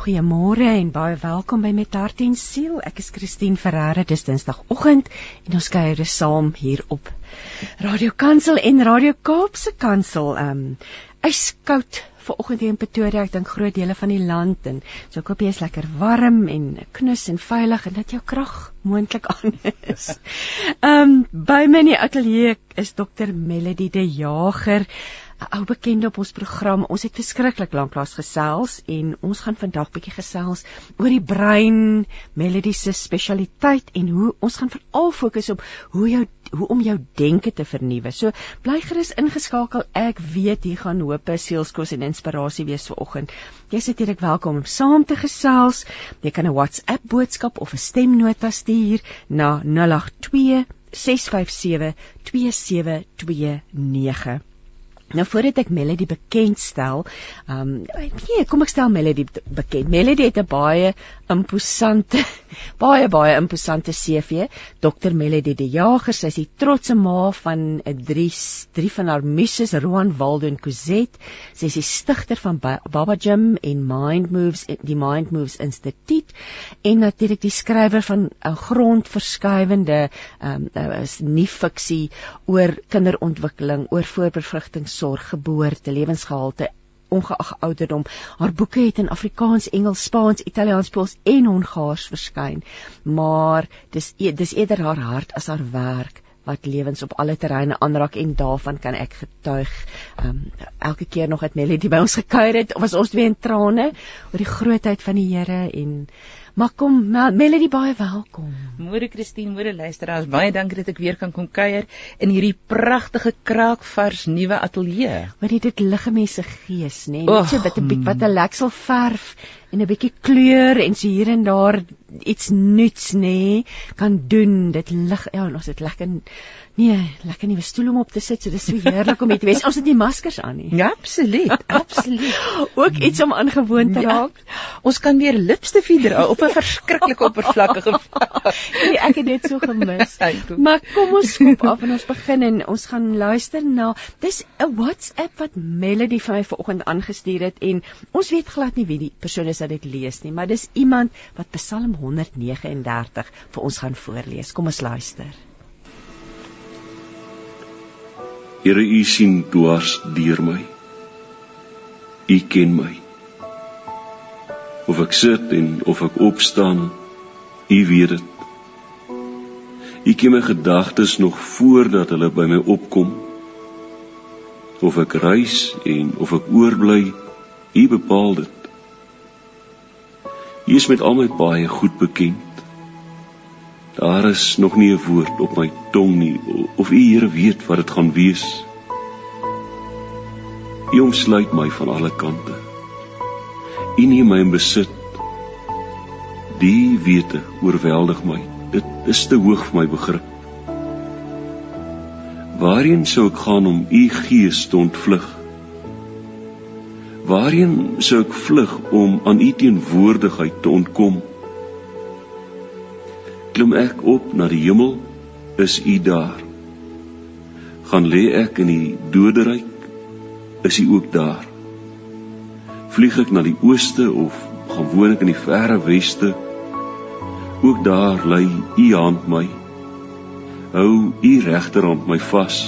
Goeiemôre en baie welkom by Met Hart en Siel. Ek is Christine Ferreira. Dis Dinsdagoggend en ons kuier saam hier op Radio Kansel en Radio Kaapse Kansel. Um yskoud vanoggend hier in Pretoria. Ek dink groot dele van die land en so ek hoop jy is lekker warm en knus en veilig en dat jou krag moontlik aan is. Um by my in die ateljee is dokter Melody De Jager. 'n ou bekende op ons program. Ons het verskriklik lanklaas gesels en ons gaan vandag bietjie gesels oor die brein, Melody se spesialiteit en hoe ons gaan veral fokus op hoe jou hoe om jou denke te vernuwe. So bly gerus ingeskakel. Ek weet hier gaan hoop, sielskos en inspirasie wees vir oggend. Jy sit hier ek welkom om saam te gesels. Jy kan 'n WhatsApp boodskap of 'n stemnota stuur na 082 657 2729. Nou voordat ek Melody bekendstel, ehm um, nee, kom ek stel Melody bekend. Melody het 'n baie imposante baie baie imposante CV. Dr Melody De Jager, sy is die trotse ma van 'n drie drie van haar misses Roan Waldo en Cosette. Sy is die stigter van Baba Gym en Mind Moves die Mind Moves Instituut en natuurlik die skrywer van 'n grondverskuivende ehm um, is nie fiksie oor kinderontwikkeling, oor voorbevrugtingsorg, geboorte, lewensgehalte ongeag ouderdom. Haar boeke het in Afrikaans, Engels, Spaans, Italiaans, Pools en Hongaars verskyn. Maar dis e-, dis eerder haar hart as haar werk wat lewens op alle terreine aanraak en daarvan kan ek getuig. Um elke keer nog het Melody by ons gekuier het, was ons twee in trane oor die grootheid van die Here en Maar kom, Melody baie welkom. Môre Christine, môre luisteraars, baie dankie dat ek weer kan kom kuier in hierdie pragtige kraakvars nuwe ateljee. Maar dit lig mense gees, nê? Nee? Net so 'n bietjie wat 'n leksel verf en 'n bietjie kleur en so hier en daar iets nuuts, nê, nee, kan doen. Dit lig, ja, ons het lekker Nee, lekker nuwe stoel om op te sit. So dis so heerlik om hier te wees. Ons het nie maskers aan nie. Ja, absoluut. Absoluut. Ook iets om aangewoon te ja. raak. Ja, ons kan weer lipstif hier op 'n verskriklike oppervlakkige Nee, ek het dit so gemis. maar kom ons skop af en ons begin en ons gaan luister na dis 'n WhatsApp wat Melody vir my vanoggend aangestuur het en ons weet glad nie wie die persoon is wat dit lees nie, maar dis iemand wat Psalm 139 vir ons gaan voorlees. Kom ons luister. Here u sien dwars deur my. U ken my. Of ek sit en of ek opstaan, u weet dit. U ken my gedagtes nog voordat hulle by my opkom. Of ek reis en of ek oorbly, u bepaal dit. U is met al my baie goed bekend. Daar is nog nie 'n woord op my tong nie of u Here weet wat dit gaan wees. U omsluit my van alle kante. U neem my in besit. Die wete oorweldig my. Dit is te hoog vir my begrip. Waarheen sou ek gaan om u gees te ontvlug? Waarheen sou ek vlug om aan u teenwoordigheid te ontkom? Klim ek op na die hemel, is U daar. Gaan lê ek in die doderyk, is U ook daar. Vlieg ek na die ooste of gaan woon ek in die verre weste, ook daar lê U hand my. Hou U regterhand my vas.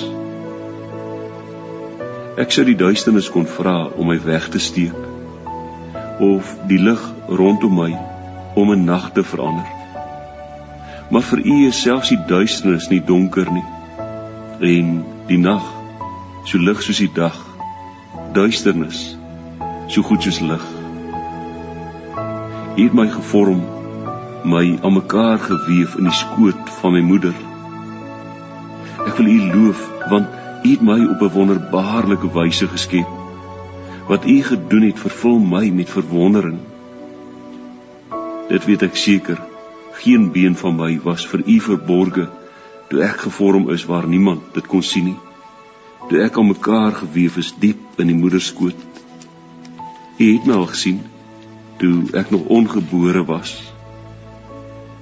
Ek sou die duisternis kon vra om my weg te steek of die lig rondom my om 'n nag te verander maar vir u is selfs die duisternis nie donker nie. En die nag so lig soos die dag. Duisternis so goed soos lig. U het my gevorm my aan mekaar gewewe in die skoot van my moeder. Ek wil u loof want u het my op 'n wonderbaarlike wyse geskep. Wat u gedoen het vervul my met verwondering. Dit weet ek seker geen been van my was vir u verborge toe ek gevorm is waar niemand dit kon sien nie. Toe ek aan mekaar gewewe is diep in die moederskoot. U het my al gesien toe ek nog ongebore was.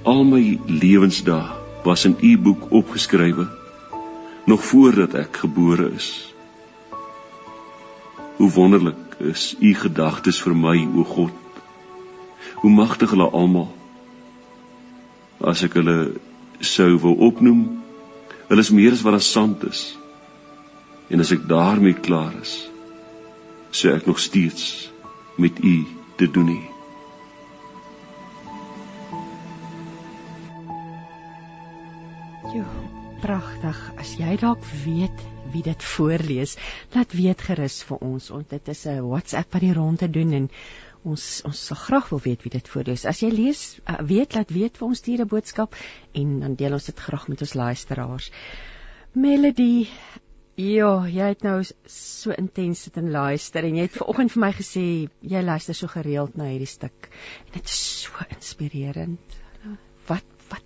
Al my lewensdae was in u boek opgeskrywe nog voordat ek gebore is. Hoe wonderlik is u gedagtes vir my o God. Hoe magtig hulle almal. As ek hulle sou wil opnoem, hulle is meer as wat as sand is. En as ek daarmee klaar is, sou ek nog steeds met u te doen hê. Jo, pragtig. As jy dalk weet wie dit voorlees, laat weet gerus vir ons. Ons dit is 'n WhatsApp wat die ronde doen en ons ons sal graag wil weet wie dit voorlees. As jy lees, uh, weet laat weet vir ons stuur 'n boodskap en dan deel ons dit graag met ons luisteraars. Melody Ja, jy het nou so intens sit en luister en jy het vanoggend vir my gesê jy luister so gereeld na hierdie stuk en dit is so inspirerend. Wat wat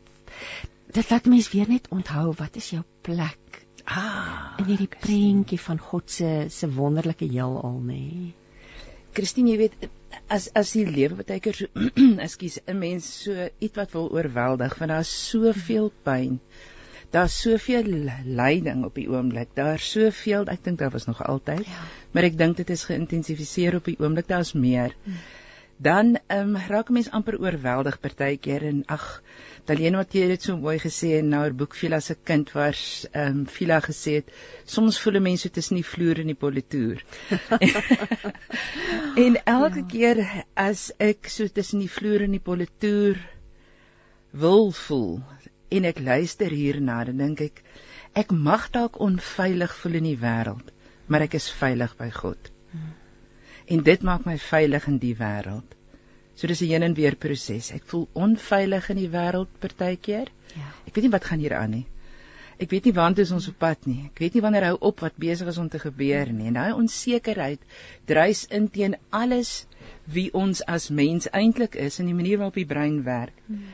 dit laat mense weer net onthou wat is jou plek Ah, in hierdie prentjie van God se se wonderlike heelal nê. Nee. Christine, jy weet as as die lewe baie keer so ekskuus, 'n mens so iets wat wil oorweldig, want daar's soveel pyn. Daar's soveel lyding op die oomblik. Daar's soveel, ek dink daar was nog altyd, Ja. maar ek dink dit is geïntensifiseer op die oomblik. Daar's meer. Dan ehm um, raak 'n mens amper oorweldig partykeer en ag, Talene wat jy dit so mooi gesê in haar boek Vila se kind waar ehm um, Vila gesê het, soms voel 'n mens so tussen die vloer en die politoer. en elke ja. keer as ek so tussen die vloer en die politoer wil voel en ek luister hierna, dan dink ek ek mag dalk onveilig voel in die wêreld, maar ek is veilig by God. En dit maak my veilig in die wêreld. So dis 'n heen en weer proses. Ek voel onveilig in die wêreld partykeer. Ja. Ek weet nie wat gaan hier aan nie. Ek weet nie waant is ons op pad nie. Ek weet nie wanneer hou op wat besig is om te gebeur nie. En daai onsekerheid dryf in teen alles wie ons as mens eintlik is en die manier waarop die brein werk. Hmm.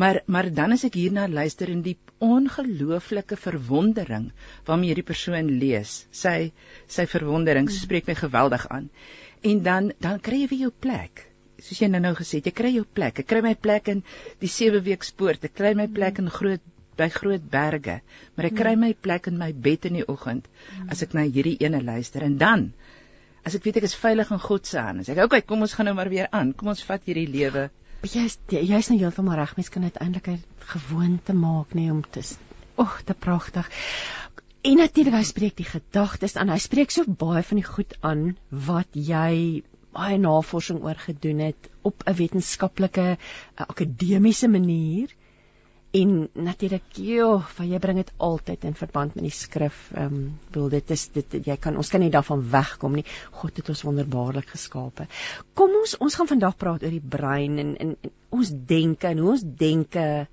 Maar maar dan as ek hierna luister in die ongelooflike verwondering waarmee hierdie persoon lees, sy sy verwondering hmm. spreek my geweldig aan. En dan dan kry jy weer jou plek soos jy nou nou gesê het, jy kry jou plek. Ek kry my plek in die sewe week spoort. Ek kry my plek in groot by groot berge, maar ek kry my plek in my bed in die oggend as ek na hierdie ene luister en dan as ek weet ek is veilig in God se hande. Sê ek, "Oké, okay, kom ons gaan nou maar weer aan. Kom ons vat hierdie lewe." Jy's jy's nou heeltemal reg. Mens kan dit eintlik 'n gewoonte maak nê om te Ag, dit pragtig. En natuurlik hy spreek die gedagtes aan. Hy spreek so baie van die goed aan wat jy baie navorsing oor gedoen het op 'n wetenskaplike akademiese manier en natuurlik joh, van jy bring dit altyd in verband met die skrif. Ehm um, wil dit is dit jy kan ons kan nie daarvan wegkom nie. God het ons wonderbaarlik geskape. Kom ons ons gaan vandag praat oor die brein en en, en ons denke en hoe ons denke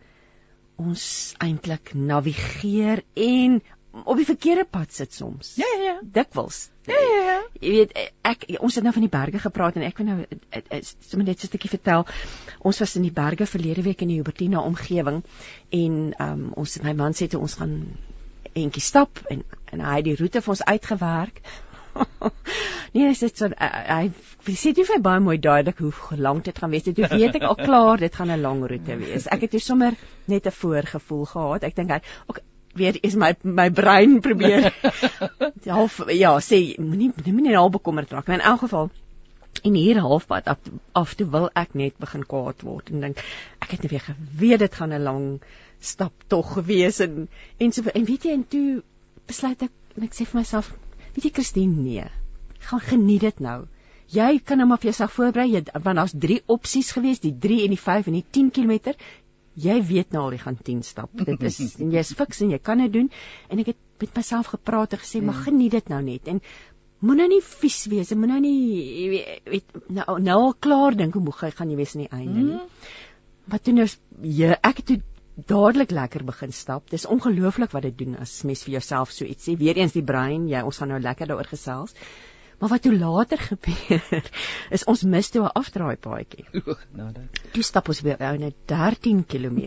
ons eintlik navigeer en op die verkeerde pad sit soms. Ja ja ja. Dikwels. Ja ja ja. Jy weet ek ons het nou van die berge gepraat en ek wil nou sommer net so 'n stukkie vertel. Ons was in die berge verlede week in die Hubertina omgewing en um, ons my man sê toe ons gaan entjie stap en en hy het die roete vir ons uitgewerk. nee, dit is so hy sê dit vir baie mooi duidelik hoe lank dit gaan wees. Dit weet ek al klaar, dit gaan 'n lang roete wees. Ek het toe sommer net 'n voorgevoel gehad. Ek dink hy okay, weer is my my brein probeer half ja sê moenie moenie nou bekommerd raak in elk geval en hier halfpad af, af toe wil ek net begin kwaad word en dink ek het net weer geweet dit gaan 'n lang stap tog gewees en en so en weet jy en toe besluit ek en ek sê vir myself weet jy Christine nee gaan geniet dit nou. Jy kan nou maar vir jouself voorberei want daar's drie opsies gewees die 3 en die 5 en die 10 km jy weet nou al jy gaan 10 stap. Dit is en jy's fiks en jy kan dit doen en ek het met myself gepraat en gesê, "Maar geniet dit nou net." En moenie nie vies wees, moenie nie weet nou nou al klaar dink hoe moeg jy gaan jy wees aan die einde nie. Wat doen nou jy ek het toe dadelik lekker begin stap. Dis ongelooflik wat dit doen as mens vir jouself so iets sê. Weereens die brein, jy ons gaan nou lekker daaroor gesels. Maar wat toe later gebeur is ons mis toe 'n afdraai paadjie. Genade. Toe stap ons weer nou 13 km.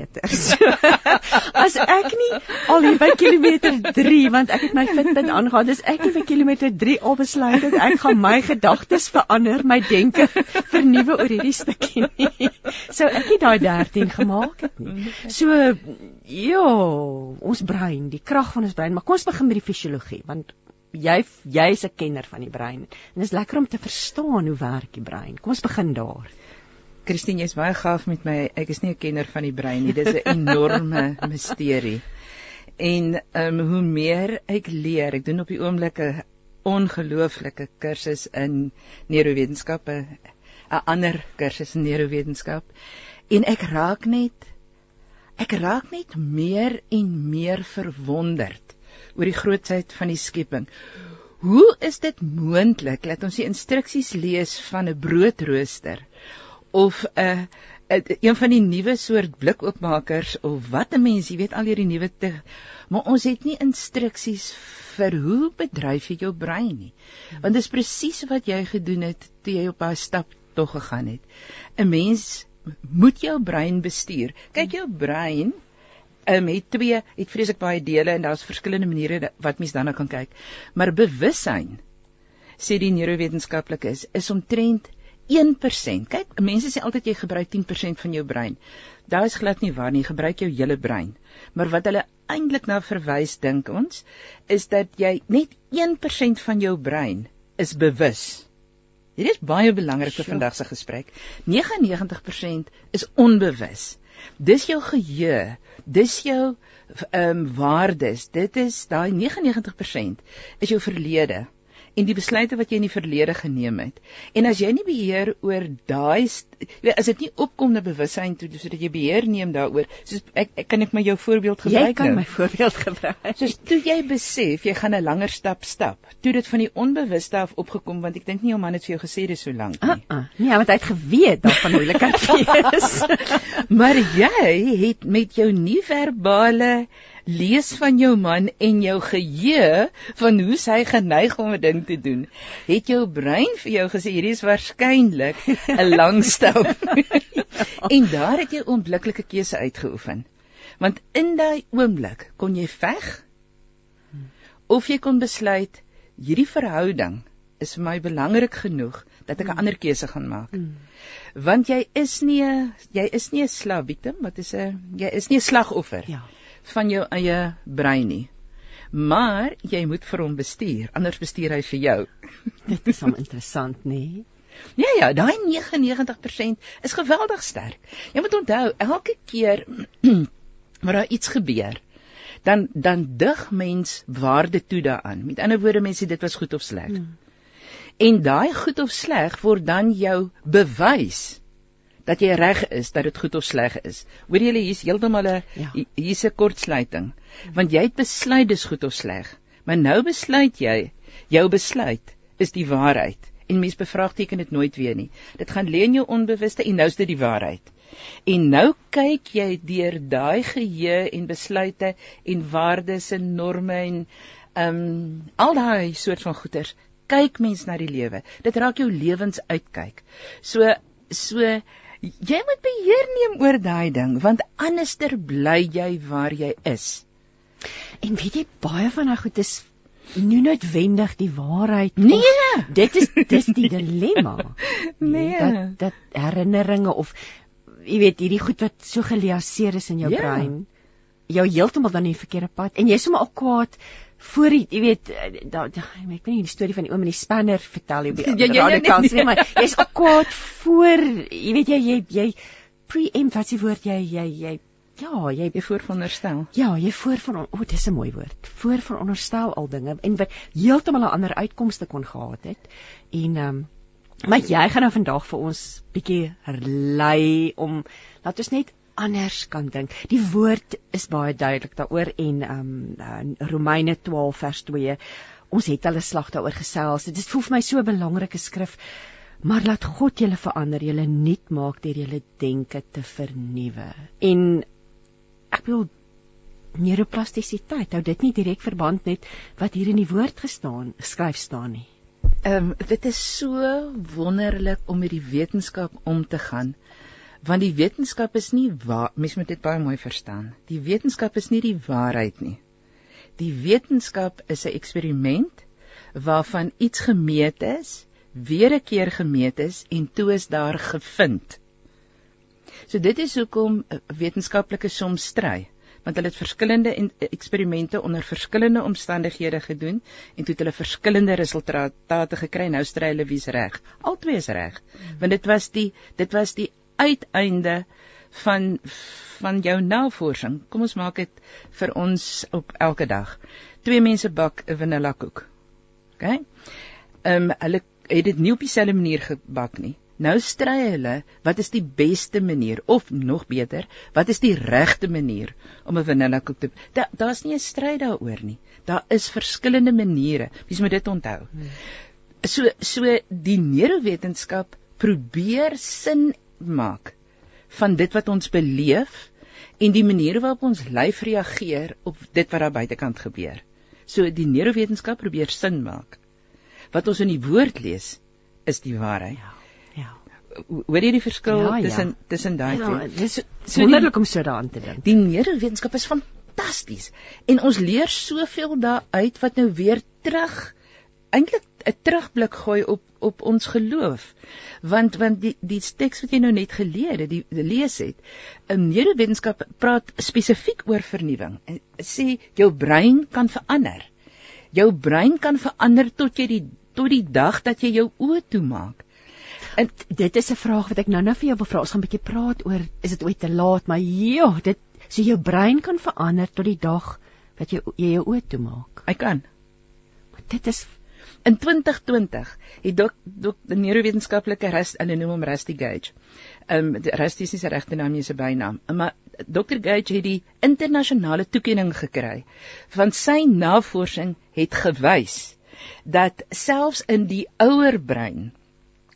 As ek nie al hier by kilometer 3 want ek het my Fitbit aangegaan, dis ek het by kilometer 3 al besluit dat ek gaan my gedagtes verander, my denke vernuwe oor hierdie stukkie nie. So ek het daai 13 gemaak het nie. So ja, ons brein, die krag van ons brein, maar kom ons begin met die fisiologie want jy jy's 'n kenner van die brein. En dit is lekker om te verstaan hoe werk die brein. Kom ons begin daar. Christine, jy's baie gaaf met my. Ek is nie 'n kenner van die brein nie. Dis 'n enorme misterie. En ehm um, hoe meer ek leer, ek doen op die oomblik 'n ongelooflike kursus in neurowetenskap, 'n ander kursus in neurowetenskap. En ek raak net ek raak net meer en meer verwonderd oor die grootsheid van die skepping. Hoe is dit moontlik dat ons die instruksies lees van 'n broodrooster of 'n een van die nuwe soort blikoopmakers of wat 'n mens, jy weet al hierdie nuwe te maar ons het nie instruksies vir hoe bedryf jy jou brein nie. Want dit is presies wat jy gedoen het toe jy op daai stap tog gegaan het. 'n Mens moet jou brein bestuur. Kyk jou brein um, het twee het vreeslik baie dele en daar's verskillende maniere wat mens dan nou kan kyk. Maar bewussyn sê die neurowetenskaplikes is omtrent 1%. Kyk, mense sê altyd jy gebruik 10% van jou brein. Daar is glad nie waar nie, gebruik jou hele brein. Maar wat hulle eintlik na verwys dink ons is dat jy net 1% van jou brein is bewus. Dit is baie belangrik vir vandag se gesprek. 99% is onbewus. Dis jou geheue, dis jou ehm um, waardes. Dit is daai 99% is jou verlede en die besluite wat jy in die verlede geneem het. En as jy nie beheer oor daai as dit nie opkom na bewussyn toe sodat jy beheer neem daaroor, soos ek, ek kan ek my jou voorbeeld gebruik? Jy kan nou? my voorbeeld gebruik. Soos toe jy besef jy gaan 'n langer stap stap, toe dit van die onbewuste af opgekom want ek dink nie jou man het vir jou gesê dis so lank nie. Uh -uh. Nee, want hy het geweet daarvan moeilikheid wees. maar jy het met jou nie verbale lees van jou man en jou geheue van hoe hy geneig om 'n ding te doen, het jou brein vir jou gesê hierdie is waarskynlik 'n lang stap. en daar het jy onmiddellike keuse uitgeoefen. Want in daai oomblik kon jy veg of jy kon besluit hierdie verhouding is vir my belangrik genoeg dat ek 'n ander keuse gaan maak. Hmm. Want jy is nie jy is nie 'n slaaf victim, wat is 'n jy is nie 'n slagoffer. Ja van jou eie brein nie. Maar jy moet vir hom bestuur, anders bestuur hy vir jou. Dit is hom interessant, nê? Nee? Ja ja, daai 99% is geweldig sterk. Jy moet onthou, elke keer waar daar iets gebeur, dan dan dig mens waarde toe daaraan. Met ander woorde, mense, dit was goed of sleg. Hmm. En daai goed of sleg word dan jou bewys dat jy reg is dat dit goed of sleg is. Hoor julle hier's heeltemal 'n ja. hier's 'n kortsluiting. Want jy het besluit dis goed of sleg. Maar nou besluit jy, jou besluit is die waarheid en mens bevraagteken dit nooit weer nie. Dit gaan lê in jou onbewuste en nou is dit die waarheid. En nou kyk jy deur daai geheue en besluite en waardes en norme en ehm um, al daai soort van goeters kyk mens na die lewe. Dit raak jou lewens uitkyk. So so Jy moet beheer neem oor daai ding want anderster bly jy waar jy is. En weet jy baie van daai goed is nie noodwendig die waarheid nie. Nee, dit is dis die dilemma. Nee, dat dat herinneringe of jy weet hierdie goed wat so geliaseer is in jou ja. brein jou heeltemal dan in die verkeerde pad en jy's sommer al kwaad voor jy, jy weet eh, daar ek weet nie die storie van die oom en die spanner vertel jy op die ja, ja, radikale ja, nee, nee. maar jy's kwaad voor jy weet jy jy, jy preempt wat se woord jy jy jy ja jy jy voorveronderstel ja jy voorvon o oh, dis 'n mooi woord voorveronderstel al dinge en wat heeltemal 'n ander uitkomste kon gehad het en ehm um, maar jy gaan nou vandag vir ons bietjie lei om laat ons net anders kan dink. Die woord is baie duidelik daaroor en ehm um, Romeine 12 vers 2. Ons het hulle slag daaroor gesels. Dit voel vir my so 'n belangrike skrif. Maar laat God julle verander, julle nuut maak deur julle denke te vernuwe. En ek wil neuroplastisiteit, hou dit nie direk verband met wat hier in die woord gestaan, skryf staan nie. Ehm um, dit is so wonderlik om met die wetenskap om te gaan want die wetenskap is nie waar mens moet dit baie mooi verstaan. Die wetenskap is nie die waarheid nie. Die wetenskap is 'n eksperiment waarvan iets gemeet is weer 'n keer gemeet is en toe is daar gevind. So dit is hoekom wetenskaplike soms stry want hulle het verskillende eksperimente onder verskillende omstandighede gedoen en toe het hulle verskillende resultate gekry. Nou stry hulle wie's reg? Albei is reg want dit was die dit was die uiteinde van van jou navorsing. Kom ons maak dit vir ons op elke dag. Twee mense bak 'n vanilla koek. OK? Ehm um, hulle het dit nie op dieselfde manier gebak nie. Nou stry hulle wat is die beste manier of nog beter, wat is die regte manier om 'n vanilla koek te da, Daar's nie 'n stryd daaroor nie. Daar is verskillende maniere. Mens moet dit onthou. Hmm. So so die neurowetenskap probeer sin maak van dit wat ons beleef en die maniere waarop ons lyf reageer op dit wat daar buitekant gebeur. So die neurowetenskap probeer sin maak. Wat ons in die woord lees is die waarheid. Ja hoor jy die verskil ja, tussen ja. tussen daai ja, twee? Dis so wonderlik om so daaraan te dink. Die neurowetenskap is fantasties en ons leer soveel daaruit wat nou weer terug eintlik 'n terugblik gooi op op ons geloof. Want want die die teks wat jy nou net geleer het, die, die lees het, 'n neurowetenskap praat spesifiek oor vernuwing en sê jou brein kan verander. Jou brein kan verander tot jy die tot die dag dat jy jou oë toemaak. En dit is 'n vraag wat ek nou-nou vir jou wil vra. Ons gaan 'n bietjie praat oor is dit ooit te laat, maar ja, dit so jou brein kan verander tot die dag wat jy jy jou oë toemaak. Hy kan. Maar dit is in 2020 het dok dok die neurowetenskaplike Rust, hulle noem hom Rusty Gage. Ehm um, Rusty is nie sy regte naam nie, sy bynaam. Maar Dr Gage het die internasionale toekenning gekry want sy navorsing het gewys dat selfs in die ouer brein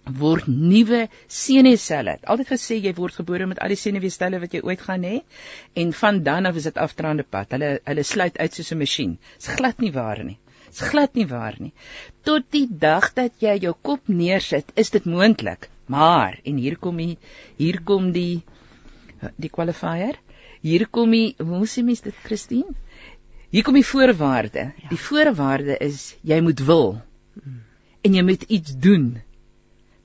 word nuwe senuweeselle. Altyd gesê jy word gebore met al die senuweestelle wat jy ooit gaan hê en van dan af is dit afdraande pad. Hulle hulle sluit uit soos 'n masjien. Dit's glad nie waar nie. Dit's glad nie waar nie. Tot die dag dat jy jou kop neersit, is dit moontlik. Maar en hier kom die hier kom die die qualifier. Hier kom die hoe sê mens dit Christine? Hier kom die voorwaarde. Ja. Die voorwaarde is jy moet wil. Hmm. En jy moet iets doen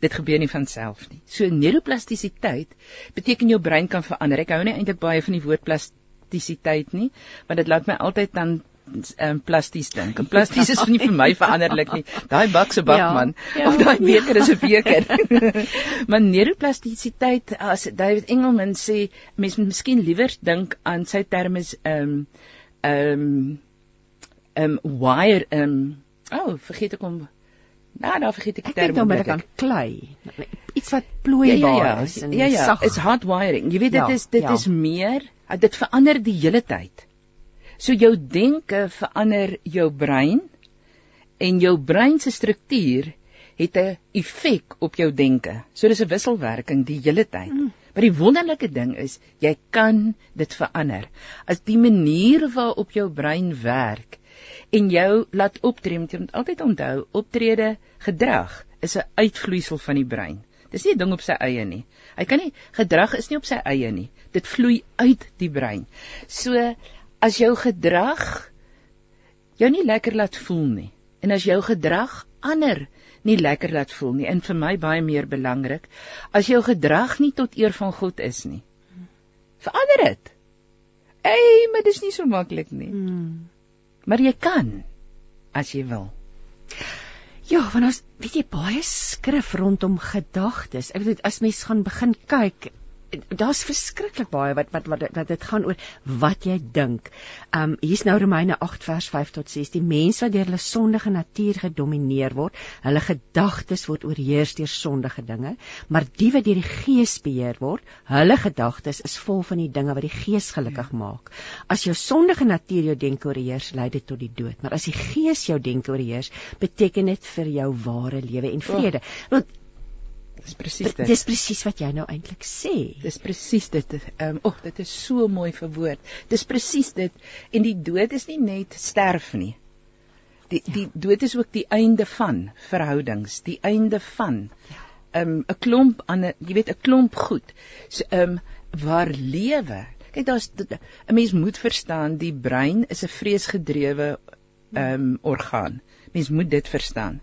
dit gebeur nie van self nie. So neuroplastisiteit beteken jou brein kan verander. Ek hou nie eintlik baie van die woord plastisiteit nie, want dit laat my altyd dan um, plasties dink. En plasties is nie vir my veranderlik nie. Daai bak se bak ja, man ja, of daai beker is 'n beker. maar neuroplastisiteit as David Engelman sê, mense moet miskien liewer dink aan sy term is ehm ehm ehm wire ehm oh, vergeet ek om Nou, dan vergeet ek die term. Ek dink dan aan klei. Iets wat plooibaar ja, ja, ja. is en ja, ja, sag. Is hard wiring. Jy weet dit ja, is dit ja. is meer, dit verander die hele tyd. So jou denke verander jou brein en jou brein se struktuur het 'n effek op jou denke. So dis 'n wisselwerking die hele tyd. Mm. Maar die wonderlike ding is, jy kan dit verander. As die manier waarop jou brein werk en jou laat optree moet jy moet altyd onthou optrede gedrag is 'n uitvloeisel van die brein dis nie 'n ding op sy eie nie hy kan nie gedrag is nie op sy eie nie dit vloei uit die brein so as jou gedrag jou nie lekker laat voel nie en as jou gedrag ander nie lekker laat voel nie en vir my baie meer belangrik as jou gedrag nie tot eer van God is nie verander dit Ey, maar dis nie so maklik nie. Hmm maar jy kan as jy wil. Ja, want as weet jy baie skrif rondom gedagtes. Ek weet as mens gaan begin kyk daar's verskriklik baie wat wat wat wat dit gaan oor wat jy dink. Um hier's nou Romeine 8 vers 5 tot 6. Die mens wat deur hulle sondige natuur gedomeineer word, hulle gedagtes word oorheers deur sondige dinge, maar die wat deur die Gees beheer word, hulle gedagtes is vol van die dinge wat die Gees gelukkig maak. As jou sondige natuur jou denke oorheers, lei dit tot die dood, maar as die Gees jou denke oorheers, beteken dit vir jou ware lewe en vrede. Want Dis presies dit. Dis presies wat jy nou eintlik sê. Dis presies dit. Ehm um, ag, dit is so mooi verwoord. Dis presies dit en die dood is nie net sterf nie. Die ja. die dood is ook die einde van verhoudings, die einde van ja. ehm um, 'n klomp aan 'n jy weet 'n klomp goed. So ehm um, waar lewe. Kyk daar's 'n mens moet verstaan die brein is 'n vreesgedrewe ehm um, orgaan. Mens moet dit verstaan.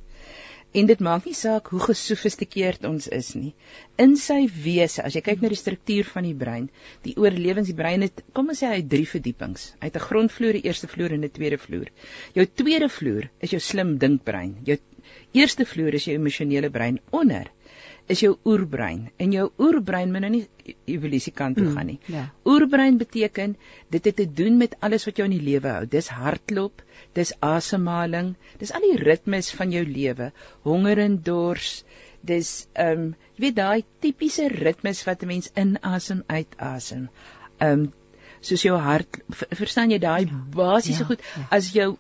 En dit maak nie saak hoe gesofistikeerd ons is nie. In sy wese, as jy kyk na die struktuur van die brein, die oorlewings, die brein het, kom ons sê hy het drie verdiepings. Hy het 'n grondvloer, 'n eerste vloer en 'n tweede vloer. Jou tweede vloer is jou slim dinkbrein. Jou eerste vloer is jou emosionele brein onder is jou oerbrein. En jou oerbrein moet nou nie evolusie kant toe Mm, gaan nie. ja. Oerbrein beteken dit het te doen met alles wat jou in die lewe hou. Dis hartklop, dis asemhaling, dis al die ritmes van jou lewe. Honger en dors, dis ehm um, jy weet daai tipiese ritmes wat 'n mens inasem, uitasem. Ehm um, soos jou hart ver- verstaan jy daai basiese ja, goed ja. as jou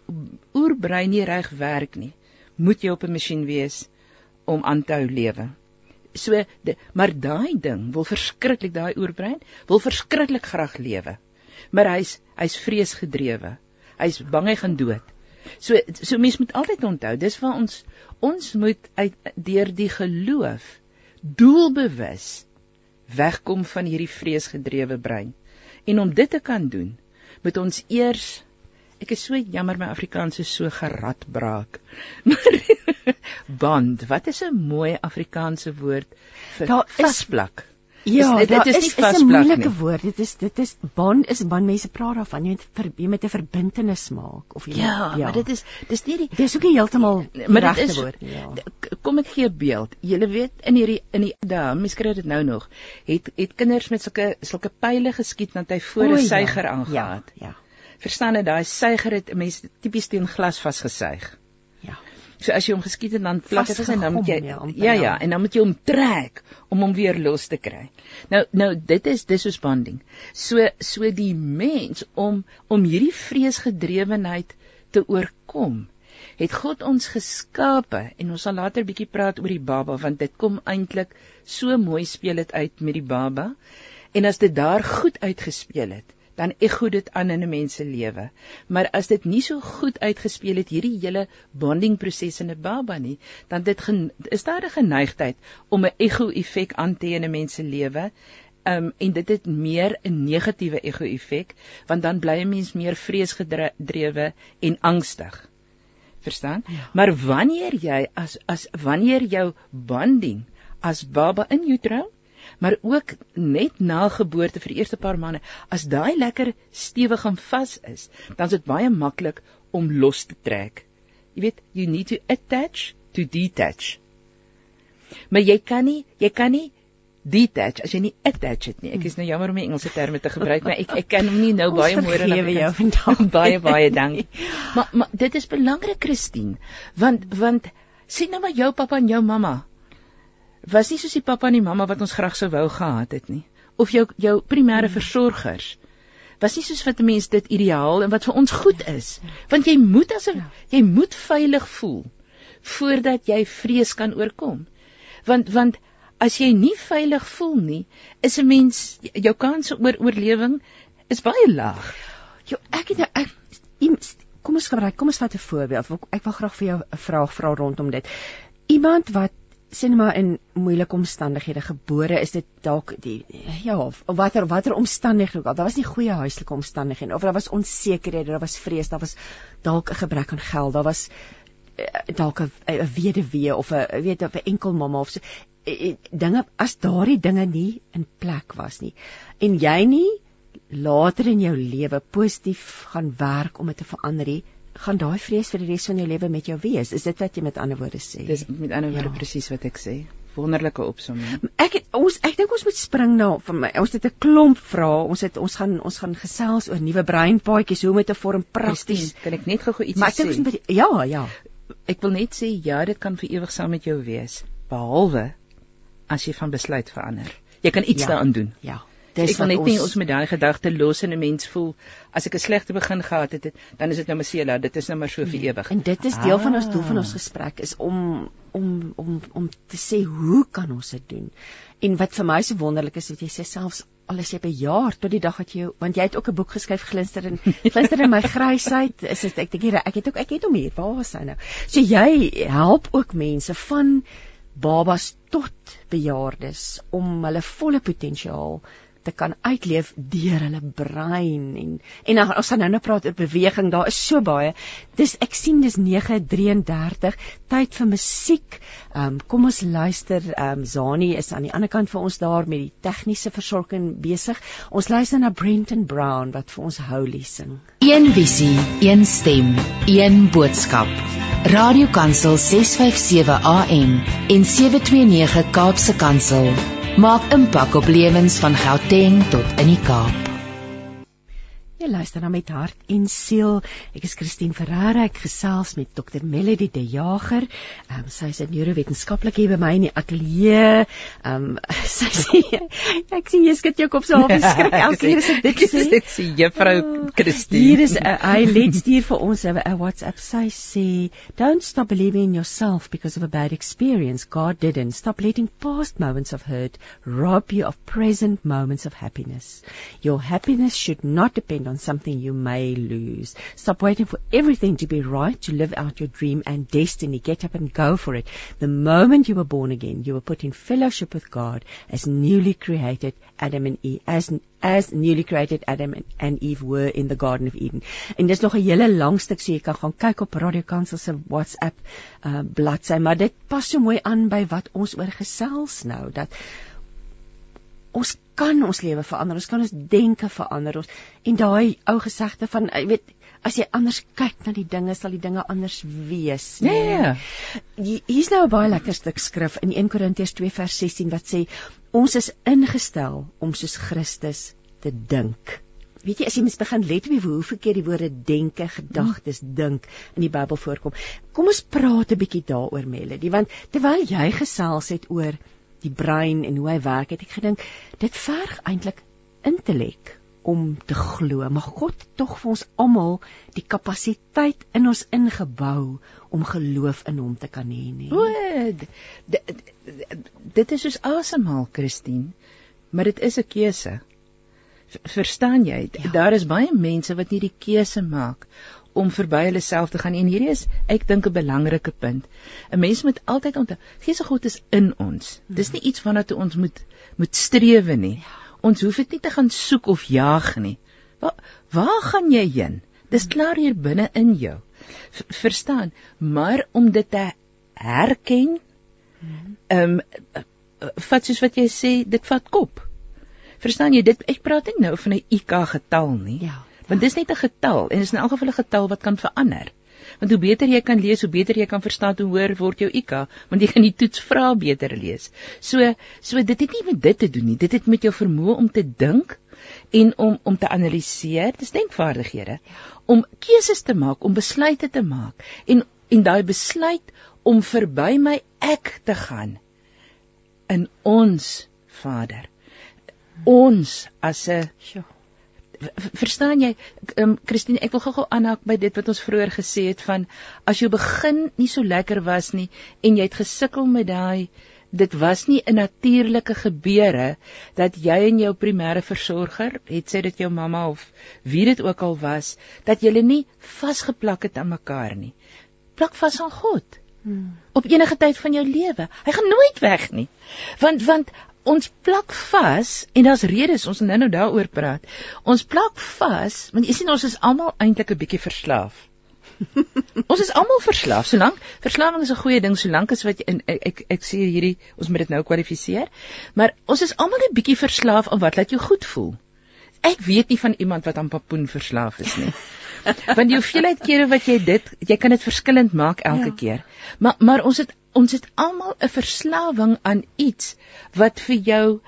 oerbrein nie reg werk nie, moet jy op 'n masjien wees om aan te hou lewe. So, de, maar daai ding wil verskriklik daai oerbrein wil verskriklik graag lewe. Maar hy's hy's vreesgedrewe. Hy's bang hy gaan dood. So so mens moet altyd onthou, dis waar ons ons moet uit deur die geloof doelbewus wegkom van hierdie vreesgedrewe brein. En om dit te kan doen, moet ons eers ek is so jammer my Afrikaans is so geradbraak. Maar band, wat is 'n mooi Afrikaanse woord vir Daar is- vasplak? Ja, dit- dit daar is is nie is 'n vasplak moeilike nie. woord. Dit is dit is band is band mense praat daarvan. Jy moet ver, jy moet 'n verbintenis maak of jy Ja, ja, maar dit is dis nie die dis ook nie heeltemal die maar dit regte is woord nie. Ja. kom ek gee 'n beeld. Julle weet in hierdie in die dae, mens kry dit nou nog, het het kinders met sulke sulke pile geskiet want hy voor 'n ja, suiger aangehaat. Ja, ja. Verstaan jy daai suiger het 'n mens tipies teen glas vasgesuig. Ja. So as jy hom geskiet het dan plat het en dan moet jy ja, ja ja. ja en dan moet jy hom trek om hom weer los te kry. Nou nou dit is dis soos bonding. So so die mens om om hierdie vreesgedrewenheid te oorkom het God ons geskape en ons sal later bietjie praat oor die baba want dit kom eintlik so mooi speel dit uit met die baba en as dit daar goed uitgespeel het dan ekho dit aan in 'n mens se lewe. Maar as dit nie so goed uitgespeel het hierdie hele bonding proses in 'n baba nie, dan dit gen, is daar 'n geneigtheid om 'n ekho effek aan te hê in 'n mens se lewe. Um en dit het meer 'n negatiewe ekho effek want dan bly 'n mens meer vreesgedrewe en angstig. Verstaan? Ja. Maar wanneer jy as as wanneer jou bonding as baba in utero maar ook net na geboorte vir die eerste paar maande as daai lekker stewig en vas is dan is dit baie maklik om los te trek. Jy weet you need to attach to detach. Maar jy kan nie jy kan nie detach as jy nie attach het nie. Ek is nou jammer om die Engelse terme te gebruik maar ek ek kan hom nie nou baie môre vergewe jou vandag. baie baie dankie maar maar dit is belangrik Christine want want sien nou maar jou pappa en jou mamma was nie soos die pappa en die mamma wat ons graag sou wou gehad het nie. Of jou jou primêre versorgers was nie soos wat 'n mens dit ideaal en wat vir ons goed is. Want jy moet asof jy moet veilig voel voordat jy vrees kan oorkom. Want want as jy nie veilig voel nie is 'n mens jou kans oor oorlewing is baie laag. Jo, ek het nou ek kom ons gebruik, kom ons vat 'n voorbeeld. Ek wil graag vir jou 'n vraag vra rondom dit. Iemand wat sien maar in moeilike omstandighede gebore is dit dalk die ja of watter watter omstandighede ook al. Daar was nie goeie huislike omstandighede of daar was onsekerhede daar was vrees daar was dalk 'n gebrek aan geld daar was eh, dalk 'n weduwee of 'n weet 'n enkel mamma of so. Eh, eh, dinge as daardie dinge nie in plek was nie en jy nie later in jou lewe positief gaan werk om dit te verander nie gaan daai vrees vir die res van jou lewe met jou wees is dit wat jy met ander woorde sê dis met ander woorde Ja. presies wat ek sê wonderlike opsomming Ek het, ons ek dink ons moet spring na vir my. Ons het 'n klomp vrae. Ons het ons gaan ons gaan gesels oor nuwe breinpaadjies, hoe om dit te vorm prakties. Kan ek net gou-gou iets Maar ek dink ons sê ja, ja. ek wil net sê ja dit kan vir ewig saam met jou wees behalwe as jy van besluit verander jy kan iets Ja. daaraan doen Ja. Dis ek wil wat net nie ons met daai gedagte los en 'n mens voel as ek 'n slegte begin gehad het, dan is dit nou Masela, dit is nou maar so vir ewig. En dit is deel van ons doel van Ah. ons gesprek is om om om om te sê hoe kan ons dit doen? En wat vir my so wonderlik is, dat jy sê selfs al is jy bejaard tot die dag wat jy want jy het ook 'n boek geskryf glinster in glinster in my grysheid is dit ek dink hier ek het ook ek het hom hier waar is hy nou so jy help ook mense van babas tot bejaardes om hulle volle potensiaal te kan uitleef deur hulle brein en en dan ons gaan nou nou praat oor beweging daar is so baie. Dis ek sien dis 9:33 tyd vir musiek. Um, kom ons luister um, Zani is aan die ander kant vir ons daar met die tegniese versorging besig. Ons luister na Brenton Brown wat vir ons Holy sing. Een visie een stem een boodskap. Radiokansel 657 am en 729 Kaapse kansel maak impak op lewens van Gauteng tot in die Kaap. Jy luister na met hart en siel. Ek is Christine Ferreira. Ek gesels met Dr. Melody De Jager. Ehm um, sy is 'n neurowetenskaplike hier by my in die ateljee. Ehm um, sy sê ek sien jy skud jou kop so half skrik elke keer as dit sê. Dit sê juffrou oh, Christine. Hier is 'n hy let stuur vir ons 'n WhatsApp. Sy sê, "Don't stop believing in yourself because of a bad experience. God didn't. Stop letting past moments of hurt rob you of present moments of happiness. Your happiness should not depend on something you may lose. Stop waiting for everything to be right to live out your dream and destiny. Get up and go for it. The moment you were born again, you were put in fellowship with God as newly created Adam and Eve, as as newly created Adam and Eve were in the Garden of Eden. En dis nog 'n hele lang stuk so jy kan gaan kyk op Radio Kansel se WhatsApp uh bladsy, maar dit pas so mooi aan by wat ons oor gesels nou dat ons kan ons lewe verander, ons kan ons denke verander. Ons en daai ou gesegde van jy weet as jy anders kyk na die dinge, sal die dinge anders wees. Nee. Ja. Hier's nou 'n baie lekker stuk skrif in 1 Korintiërs 2 vers 16 wat sê ons is ingestel om soos Christus te dink. Weet jy as jy mens begin let wie hoeveel keer die woorde denke, gedagtes, dink in die Bybel voorkom. Kom ons praat 'n bietjie daaroor Melody, want terwyl jy gesels het oor die brein en hoe hy werk, het ek gedink dit verg eintlik intellek om te glo, maar God het tog vir ons almal die kapasiteit in ons ingebou om geloof in hom te kan hê nie. O, dit is soos asemhaal, Christine, maar dit is 'n keuse. Verstaan jy? Ja. Daar is baie mense wat nie die keuse maak om verby hulle self te gaan en hierdie is ek dink 'n belangrike punt. 'n Mens moet altyd onthou, Gees se God is in ons. Dis nie iets waarna toe ons moet moet strewe nie. Ons hoef dit nie te gaan soek of jaag nie. Waar waar gaan jy heen? Dis klaar hier binne in jou. V verstaan? Maar om dit te herken, ehm um, vat soos wat jy sê, dit vat kop. Verstaan jy dit? Ek praat nie nou van 'n IQ getal nie. Ja want dis net 'n getal en dit is in elk geval 'n getal wat kan verander. Want hoe beter jy kan lees, hoe beter jy kan verstaan hoe hoër word jou IQ, want jy kan die toets vra beter lees. So, so dit het nie met dit te doen nie. Dit het met jou vermoë om te dink en om om te analiseer, dis denkvaardighede, om keuses te maak, om besluite te maak en en daai besluit om verby my ek te gaan in ons Vader. Ons as 'n verstaan jy um, Christine ek wil gou-gou aanhaak by dit wat ons vroeër gesê het van as jou begin nie so lekker was nie en jy het gesukkel met daai dit was nie 'n natuurlike gebeure dat jy en jou primêre versorger het sê dit jou mamma of wie dit ook al was dat julle nie vasgeplak het aan mekaar nie. Plak vas aan God. Hmm. op enige tyd van jou lewe. Hy gaan nooit weg nie. Want want ons plak vas en daar's redes ons nou nou daaroor praat. Ons plak vas want jy sien ons is almal eintlik 'n bietjie verslaaf. ons is almal verslaaf. Solank verslawing is 'n goeie ding, solank as wat jy in ek ek, ek sê hierdie ons moet dit nou kwalifiseer, maar ons is almal 'n bietjie verslaaf aan wat laat jou goed voel. Ek weet nie van iemand wat aan papoen verslaaf is nie. Want die hoeveelheid kere wat jy dit, jy kan dit verskillend maak elke ja. keer. Maar maar ons het ons het almal 'n verslawing aan iets wat vir jou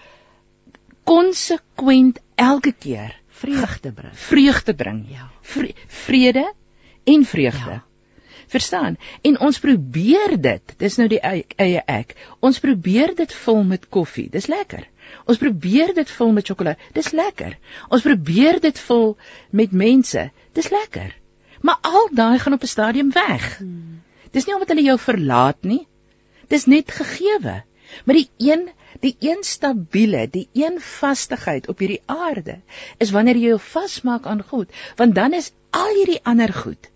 konsekwent elke keer vreugde bring. Vreugde bring. Ja. Vre vrede en vreugde. Ja. Verstaan? En ons probeer dit. Dis nou die eie ek. Ons probeer dit vul met koffie. Dis lekker. Ons probeer dit vul met sjokolade. Dis lekker. Ons probeer dit vul met mense. Dis lekker. Maar al daai gaan op 'n stadium weg. Hmm. Dis nie omdat hulle jou verlaat nie. Dis net gegeewe. Maar die een, die een stabiele, die een vastigheid op hierdie aarde is wanneer jy jou vasmaak aan God, want dan is al hierdie ander goed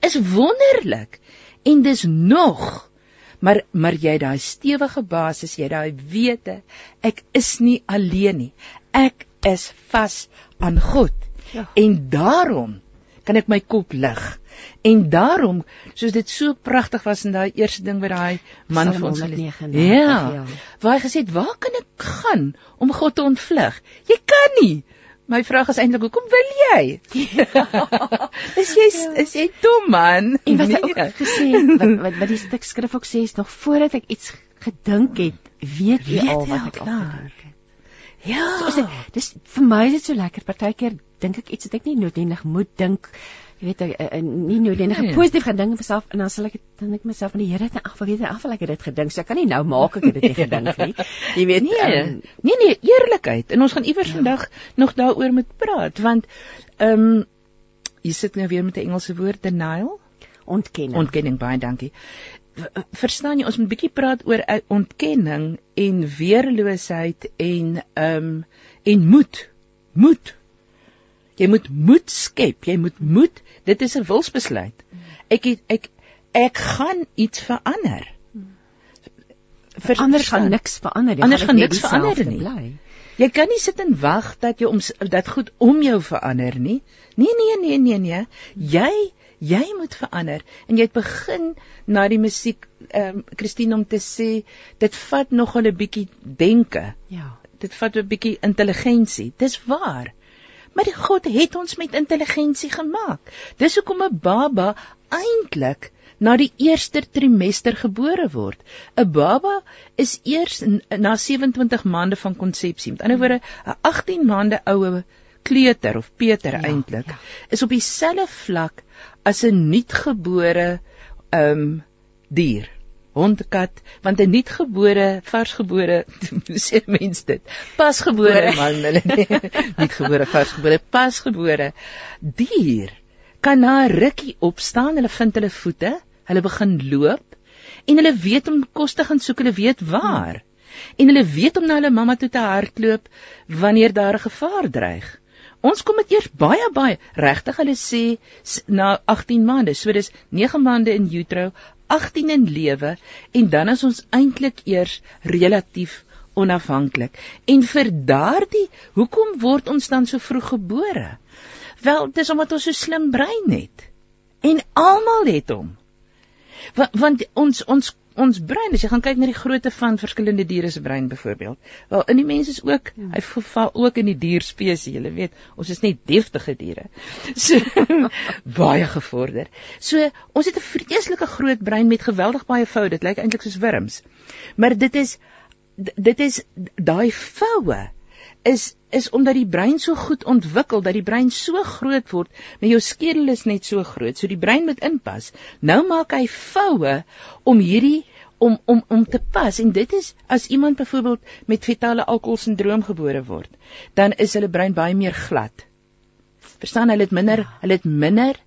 is wonderlik en dis nog maar maar jy daai stewige basis, jy daai wete, ek is nie alleen nie. Ek is vas aan God. Ja. En daarom kan ek my kop lig. En daarom, soos dit so pragtig was in daai eerste ding wat daai man vir ons gelees 139, Ja. ja. Waar hy gesê het, "Waar kan ek gaan om God te ontvlug?" Jy kan nie. My vraag is eintlik, hoekom wil jy? is jy is jy dom man? En wat Nee. ook gesê wat wat wat die stuk skrif ook sê is nog voordat ek iets gedink het, weet jy Weet al wat ek al gedink het. Ja. So, dit, dis vir my is dit so lekker. Partykeer dink ek iets wat ek nie noodwendig moet dink. Jy weet ek uh, nie noodwendig Nee. positief gaan dink myself en dan sal ek dan ek myself van die Here het ag, weet af ek het dit gedink. So ek kan nie nou maak ek het dit nie gedink nie. Jy weet Nee, ehm, nee nee, eerlikheid. En ons gaan iewers Ja. vandag nog daaroor moet praat want ehm um, jy sit nou weer met 'n Engelse woord denial. ontkenning. Ontkenning, baie dankie. Verstaan jy ons moet bietjie praat oor uh, ontkenning en weerloosheid en ehm um, en moed. Moed. Jy moet moed skep, jy moet moed. Dit is 'n wilsbesluit. Ek het, ek ek gaan iets verander. Ver- Anders gaan niks verander nie. Anders gaan niks verander nie. bly. Jy kan nie sit en wag dat jy om dat goed om jou verander nie. Nee nee nee nee nee. Jy jy moet verander en jy het begin na die musiek ehm um, Christine om te sê dit vat nogal 'n bietjie denke. Ja. Dit vat 'n bietjie intelligensie. Dis waar. Maar die God het ons met intelligensie gemaak. Dis hoekom 'n baba eintlik na die eerste trimester gebore word. 'n Baba is eers na 27 maande van konsepsie. Met ander woorde, 'n 18 maande oue kleuter of Peter Ja, eintlik ja. is op dieselfde vlak as 'n nuutgebore ehm um, dier hond kat want 'n nuutgebore varsgebore sê mense dit? Pasgebore. Gebore. man hulle nuutgebore varsgebore pasgebore. Dier kan na 'n rukkie opstaan hulle vind hulle voete hulle begin loop en hulle weet om kos te gaan soek hulle weet waar. En hulle weet om na hulle mamma toe te hardloop wanneer daar 'n gevaar dreig. Ons kom dit eers baie baie regtig hulle sê na 18 maande. So dis 9 maande in utero, 18 in lewe en dan is ons eintlik eers relatief onafhanklik. En vir daardie, hoekom word ons dan so vroeg gebore? Wel, dis omdat ons so slim brein het. En almal het hom. Want, want ons ons ons brein, as jy gaan kyk na die grootte van verskillende diere se brein byvoorbeeld. Wel, in die mens is ook, Ja. hy val ook in die dierspesie, jy weet, ons is net deftige diere. So baie gevorder. So ons het 'n vreeslike groot brein met geweldig baie vou. Dit lyk eintlik soos wurms. Maar dit is dit is daai voue is is omdat die brein so goed ontwikkel dat die brein so groot word, maar jou skedel is net so groot, so die brein moet inpas. Nou maak hy voue om hierdie om om om te pas en dit is as iemand byvoorbeeld met fetale alkoholsindroom gebore word, dan is hulle brein baie meer glad. Verstaan, hulle het minder, hulle het minder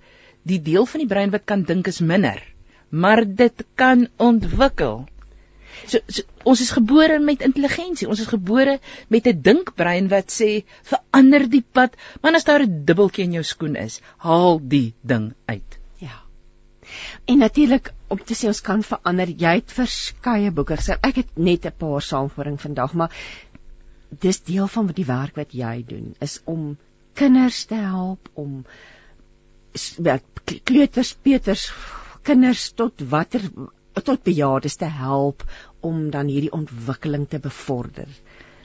die deel van die brein wat kan dink is minder, maar dit kan ontwikkel. So, so ons is gebore met intelligensie. Ons is gebore met 'n dinkbrein wat sê verander die pad, maar as daar 'n dubbeltjie in jou skoen is, haal die ding uit. Ja. En natuurlik om te sê ons kan verander. Jy het verskeie boeke gesê. Ek het net 'n paar saamvoering vandag, maar dis deel van wat die werk wat jy doen is om kinders te help om k- kleuters, peters, kinders tot watter tot bejaardes te help om dan hierdie ontwikkeling te bevorder.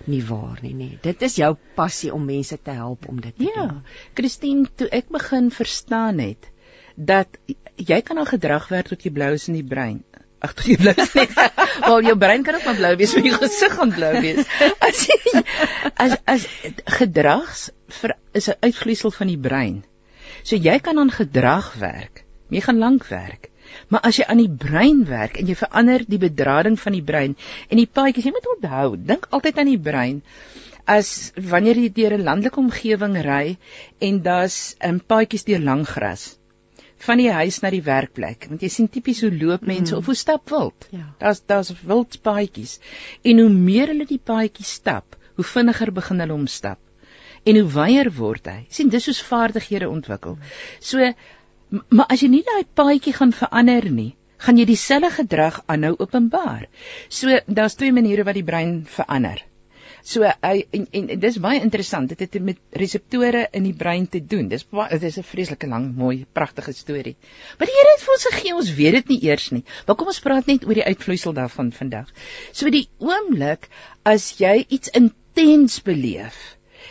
Nie waar nie, nee. Dit is jou passie om mense te help om dit te Ja, doen. Christine, toe ek begin verstaan het dat jy kan al gedrag werk tot jy blou is in die brein. Ag, tot jy blou is. Wel, jou brein kan ook maar blou wees, maar jou gesig gaan blou wees. As jy, as as gedrags vir is 'n uitvloeisel van die brein. So jy kan aan gedrag werk. Jy gaan lank werk. Maar as jy aan die brein werk en jy verander die bedrading van die brein en die paadjies, jy moet onthou, dink altyd aan die brein as wanneer jy deur 'n landelike omgewing ry en daar's 'n paadjies deur lang gras van die huis na die werkplek want jy sien tipies hoe loop mense Mm. of hoe stap wild. Ja. Daar's daar's wild paadjies en hoe meer hulle die paadjies stap, hoe vinniger begin hulle hom stap. En hoe wyer word hy? sien dis soos vaardighede ontwikkel. So m- maar as jy nie daai paadjie gaan verander nie, gaan jy dieselfde gedrag aanhou openbaar. So daar's twee maniere wat die brein verander. So hy en, en, en dis baie interessant. Dit het met reseptore in die brein te doen. Dis dit is 'n vreeslike lang, mooi, pragtige storie. Maar die Here het vir ons gegee, ons weet dit nie eers nie. Maar kom ons praat net oor die uitvloeisel daarvan vandag. So die oomblik as jy iets intens beleef.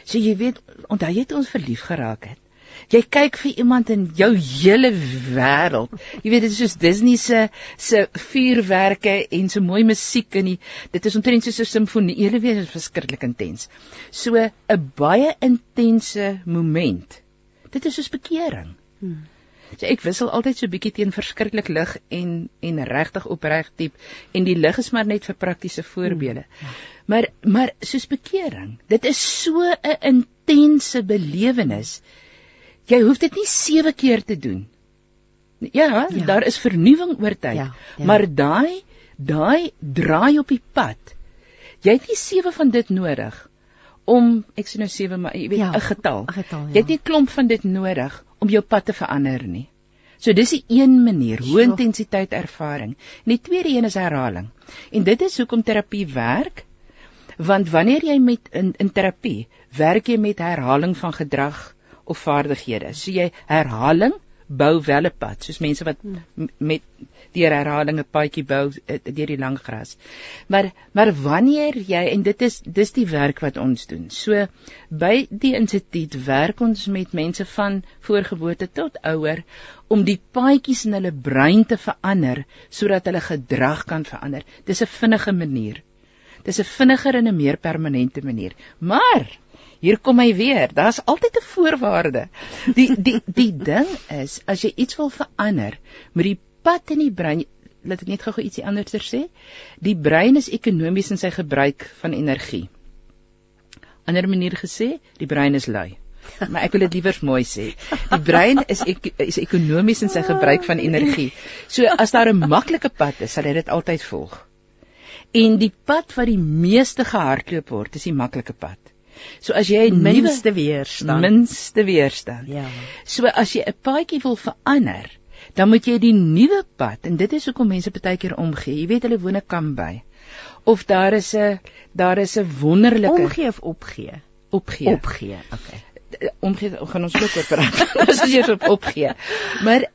So jy weet, onthou jy het ons verlief geraak het. Jy kyk vir iemand in jou hele wêreld. Jy weet dit is soos Disney se se vuurwerke en so mooi musiek en die, dit is omtrent soos 'n simfonie. Hele weer is verskriklik intens. So 'n baie intense moment. Dit is soos bekering. Hmm. So ek wissel altyd so bietjie teen verskriklik lig en en regtig opreg diep en die lig is maar net vir praktiese voorbeelde. Hmm. Ja. Maar maar soos bekering, dit is so 'n intense belewenis. Jy hoef dit nie 7 keer te doen. Ja, ja. daar is vernuwing oor tyd. Ja, ja. Maar daai daai draai op die pad. Jy het nie 7 van dit nodig om ek sê nou 7 maar jy weet 'n ja, getal. getal ja. Jy het nie klomp van dit nodig om jou pad te verander nie. So dis die een manier, hoë intensiteit ervaring. En die tweede een is herhaling. En dit is hoekom terapie werk. Want wanneer jy met in in terapie werk jy met herhaling van gedrag of vaardighede. So jy herhaling bou wel 'n pad, soos mense wat met deur herhaling 'n paadjie bou eh, deur die lang gras. Maar maar wanneer jy en dit is dis die werk wat ons doen. So by die instituut werk ons met mense van voorgeboorte tot ouer om die paadjies in hulle brein te verander sodat hulle gedrag kan verander. Dis 'n vinnige manier. Dis 'n vinniger en 'n meer permanente manier. Maar hier kom hy weer. Daar's altyd 'n voorwaarde. Die die die ding is as jy iets wil verander, moet die pad in die brein laat ek net gou-gou ietsie anderser sê. Die brein is ekonomies in sy gebruik van energie. Ander manier gesê, die brein is lui. Maar ek wil dit liewer mooi sê. Die brein is ek, is ekonomies in sy gebruik van energie. So as daar 'n maklike pad is, sal hy dit altyd volg. En die pad wat die meeste gehardloop word, is die maklike pad. So as jy minste weerstand, minste weerstand. Ja. So as jy 'n paadjie wil verander, dan moet jy die nuwe pad en dit is hoekom mense baie keer omgee. Jy weet hulle woon 'n kamp by. Of daar is 'n daar is 'n wonderlike omgee of opgee. Opgee. Opgee. Okay omgee gaan ons ook oor praat. Is eers op opgee. Maar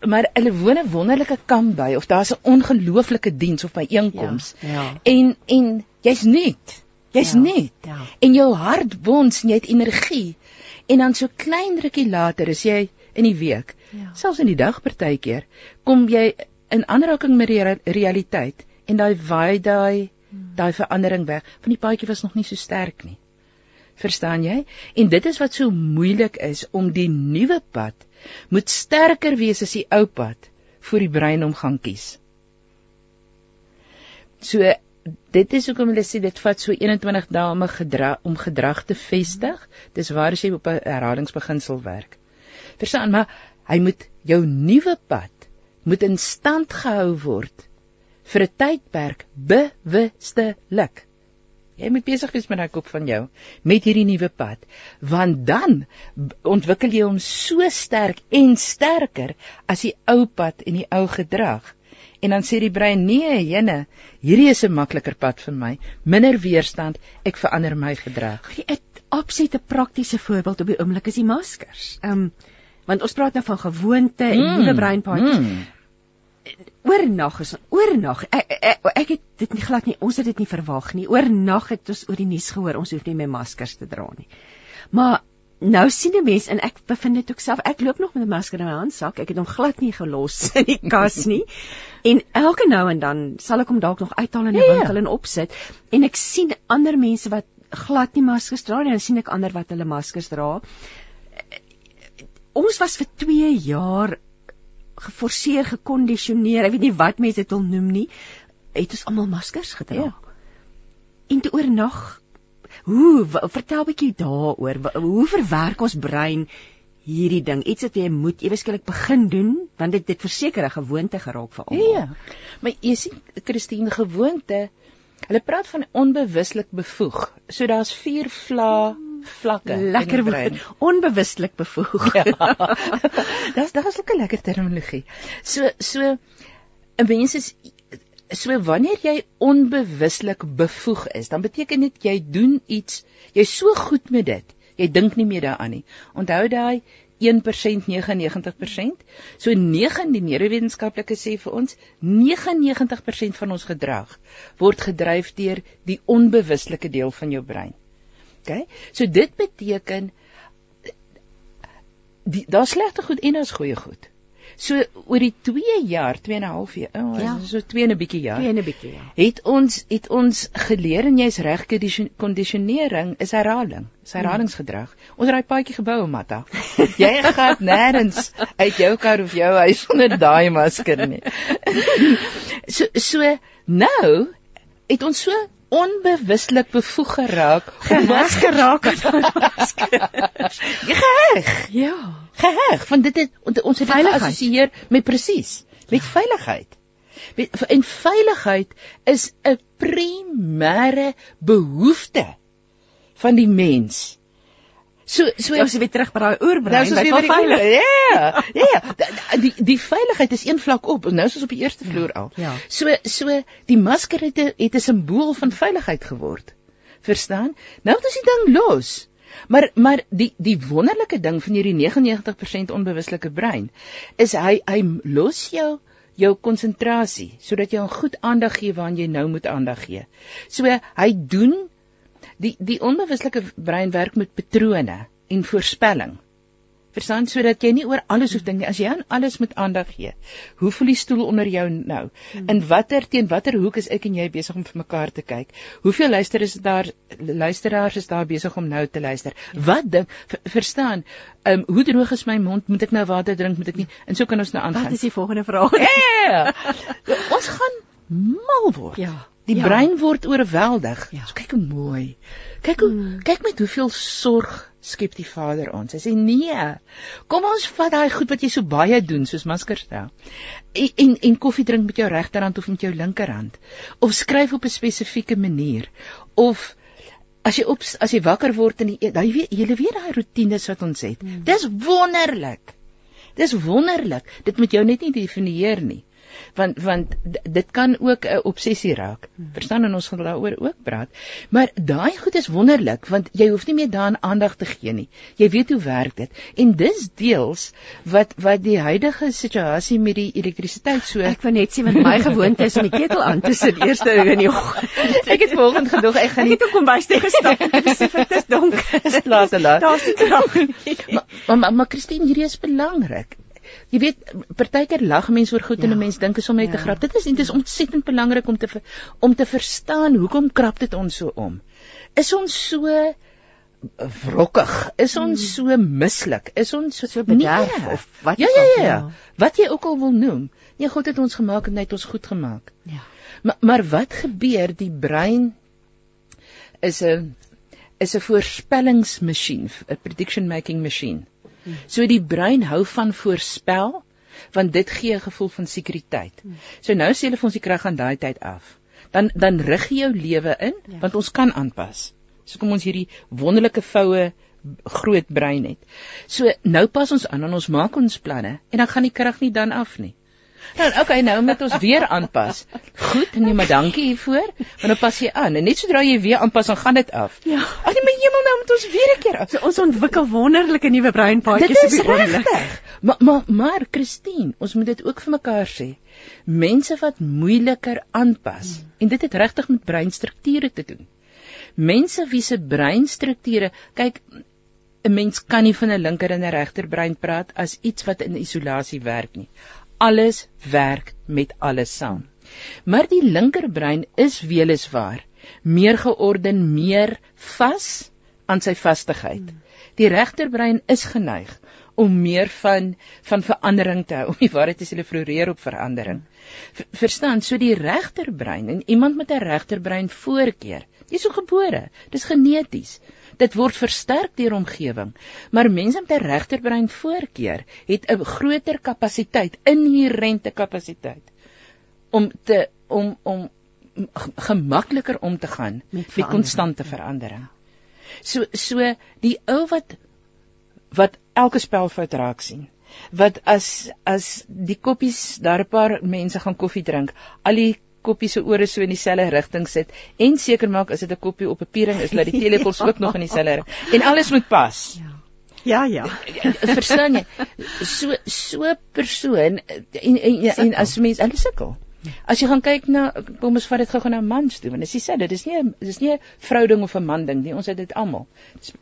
maar hulle woon 'n wonderlike kamp by of daar's 'n ongelooflike diens of by einkoms. Ja, ja. En en jy's net. Jy's ja, net. Ja. En jou hart bons en jy het energie. En dan so klein rukkie later is jy in die week, ja. selfs in die dag partykeer, kom jy in aanraking met die realiteit en daai waai daai hmm. daai verandering weg. Van die paadjie was nog nie so sterk nie. Verstaan jy? En dit is wat so moeilik is om die nuwe pad moet sterker wees as die ou pad vir die brein om gaan kies. So dit is hoekom hulle sê dit vat so 21 dae om gedrag om gedrag te vestig. Dis waar as jy op 'n herhalingsbeginsel werk. Verstaan, maar hy moet jou nuwe pad moet in stand gehou word vir 'n tydperk bewustelik. Jy moet besig wees met daai kop van jou met hierdie nuwe pad, want dan ontwikkel jy hom so sterk en sterker as die ou pad en die ou gedrag. En dan sê die brein: "Nee, jene, hierdie is 'n makliker pad vir my. Minder weerstand, ek verander my gedrag." Ek absolute praktiese voorbeeld op die oomblik is die maskers. Ehm um, want ons praat nou van gewoonte en mm, nuwe breinpaadjies. Mm. Oornag is oornag. Ek, ek ek het dit nie glad nie. Ons het dit nie verwag nie. Oornag het ons oor die nuus gehoor ons hoef nie meer maskers te dra nie. Maar nou sien 'n mens en ek bevind dit ook self. Ek loop nog met 'n masker in my handsak. Ek het hom glad nie gelos in die kas nie. en elke nou en dan sal ek hom dalk nog uithaal in die ja, ja. winkel en opsit en ek sien ander mense wat glad nie maskers dra nie. Dan sien ek ander wat hulle maskers dra. Ons was vir 2 jaar geforseer gekondisioneer. Ek weet nie wat mense dit wil noem nie. Het ons almal maskers gedra. Ja. En toe oornag Hoe vertel 'n bietjie daaroor. Hoe verwerk ons brein hierdie ding? Iets wat jy moet ewe skielik begin doen, want dit dit verseker 'n gewoonte geraak vir almal. Ja. Maar jy sien Christine gewoonte. Hulle praat van onbewuslik bevoeg. So daar's vier vla vlakke. Lekker woord. Onbewuslik bevoeg. Ja. Dis dis 'n lekker terminologie. So so 'n mens is so wanneer jy onbewuslik bevoeg is, dan beteken dit jy doen iets, jy's so goed met dit, jy dink nie meer daaraan nie. Onthou daai 1% 99%. So 9 die neurowetenskaplike sê vir ons 99% van ons gedrag word gedryf deur die onbewuslike deel van jou brein. OK? So dit beteken die daar slegte goed en daar's goeie goed. So oor die 2 jaar, 2 en 'n half jaar, oh, ja. so 2 en 'n bietjie jaar. 2 en 'n bietjie ja. Het ons het ons geleer en jy's reg kondisionering is herhaling, is herhalingsgedrag. Ons het daai paadjie gebou, Matta. Jy gaan nêrens uit jou kar of jou huis sonder daai masker nie. so so nou het ons so onbewuslik bevoeg geraak om mas geraak het aan masker. Geheg. Ja. Geheg, want dit het ons het geassosieer met presies, met veiligheid. En veiligheid is 'n primêre behoefte van die mens. So so ons weer terug by daai oorbrein nou, by veilig. Ja. Ja. Die die veiligheid is een vlak op. Nou is ons op die eerste vloer al. Ja. So so die masker het 'n het 'n simbool van veiligheid geword. Verstaan? Nou het ons die ding los. Maar maar die die wonderlike ding van hierdie 99% onbewuslike brein is hy hy los jou jou konsentrasie sodat jy goed aandag gee waaraan jy nou moet aandag gee. So hy doen die die onbewuslike brein werk met patrone en voorspelling. Verstaan sodat jy nie oor alles hoef dink nie. As jy aan alles met aandag gee. Hoe voel die stoel onder jou nou? Hmm. In watter teen watter hoek is ek en jy besig om vir mekaar te kyk? Hoeveel luister is daar luisteraars is daar besig om nou te luister? Ja. Wat dink verstaan? Ehm um, hoe droog is my mond? Moet ek nou water drink? Moet ek nie? En so kan ons nou aangaan. Wat is die volgende vraag? Ja. ons gaan mal word. Ja. Die ja. brein word oorweldig. Ja. So kyk hoe mooi. Kyk hoe mm. kyk met hoeveel sorg skep die Vader ons. Hy sê nee. Kom ons vat daai goed wat jy so baie doen soos maskers stel. En, en en koffie drink met jou regterhand of met jou linkerhand. Of skryf op 'n spesifieke manier of as jy op as jy wakker word in die daai weet jy weet daai rotines wat ons het. Mm. Dis wonderlik. Dis wonderlik. Dit moet jou net nie definieer nie want want dit kan ook 'n obsessie raak. Hmm. Verstaan en ons gaan daaroor ook praat. Maar daai goed is wonderlik want jy hoef nie meer daaraan aandag te gee nie. Jy weet hoe werk dit. En dis deels wat wat die huidige situasie met die elektrisiteit so Ek wou net sê want my gewoonte is om die ketel aan te sit eers in die oggend. ek het vanoggend gedog ek gaan nie toe kom bys te gestap besef dit is donker. Dis laat te laat. Daar's nie krag nie. Maar maar, maar Christine hierdie is belangrik jy weet partykeer lag mense oor goed ja. en 'n mens dink is om net ja. te grap. Dit is dit is ontsettend belangrik om te om te verstaan hoekom krap dit ons so om. Is ons so wrokkig? Is ons hmm. so mislik? Is ons so, so bederf nee. of wat ja, ja, ja, ja. Wat jy ook al wil noem. Nee, God het ons gemaak en hy het ons goed gemaak. Ja. Maar maar wat gebeur? Die brein is 'n is 'n voorspellingsmasjien, 'n prediction making machine. So die brein hou van voorspel want dit gee 'n gevoel van sekuriteit. So nou sê hulle vir ons die krag aan daai tyd af. Dan dan rig jy jou lewe in ja. want ons kan aanpas. So kom ons hierdie wonderlike voue groot brein het. So nou pas ons aan en ons maak ons planne en dan gaan die krag nie dan af nie. Nou okay, nou moet ons weer aanpas. Goed, nee, maar dankie hiervoor. Want dan pas jy aan. En net sodra jy weer aanpas, dan gaan dit af. Ja. Ag nee, my hemel, nou moet ons weer 'n keer af. So ons ontwikkel wonderlike nuwe breinpaadjies op die oomblik. Maar maar maar Christine, ons moet dit ook vir mekaar sê. Mense wat moeiliker aanpas hmm. en dit het regtig met breinstrukture te doen. Mense wie se breinstrukture, kyk, 'n mens kan nie van 'n linker en 'n regter brein praat as iets wat in isolasie werk nie alles werk met alles saam. Maar die linkerbrein is weliswaar meer georden, meer vas aan sy vastigheid. Die regterbrein is geneig om meer van van verandering te hou, om die waarheid te sê, floreer op verandering. Verstaan, so die regterbrein en iemand met 'n regterbrein voorkeur, dis so gebore, dis geneties dit word versterk deur omgewing. Maar mense met 'n regterbrein voorkeur het 'n groter kapasiteit, inherente kapasiteit om te om om gemakliker om te gaan met, met konstante verandering. So so die ou wat wat elke spelfout raak sien. Wat as as die koppies daar 'n paar mense gaan koffie drink, al die koppie se ore so in dieselfde rigting sit en seker maak as dit 'n koppie op 'n piering is dat die teelepels ja. ook nog in dieselfde rigting en alles moet pas. Ja. Ja ja. Verstaan jy? So so persoon en en, en, en as mens hulle sukkel. As jy gaan kyk na kom ons vat dit gou-gou na mans toe want as jy sê dit is nie dis nie 'n vrou ding of 'n man ding nie ons het dit almal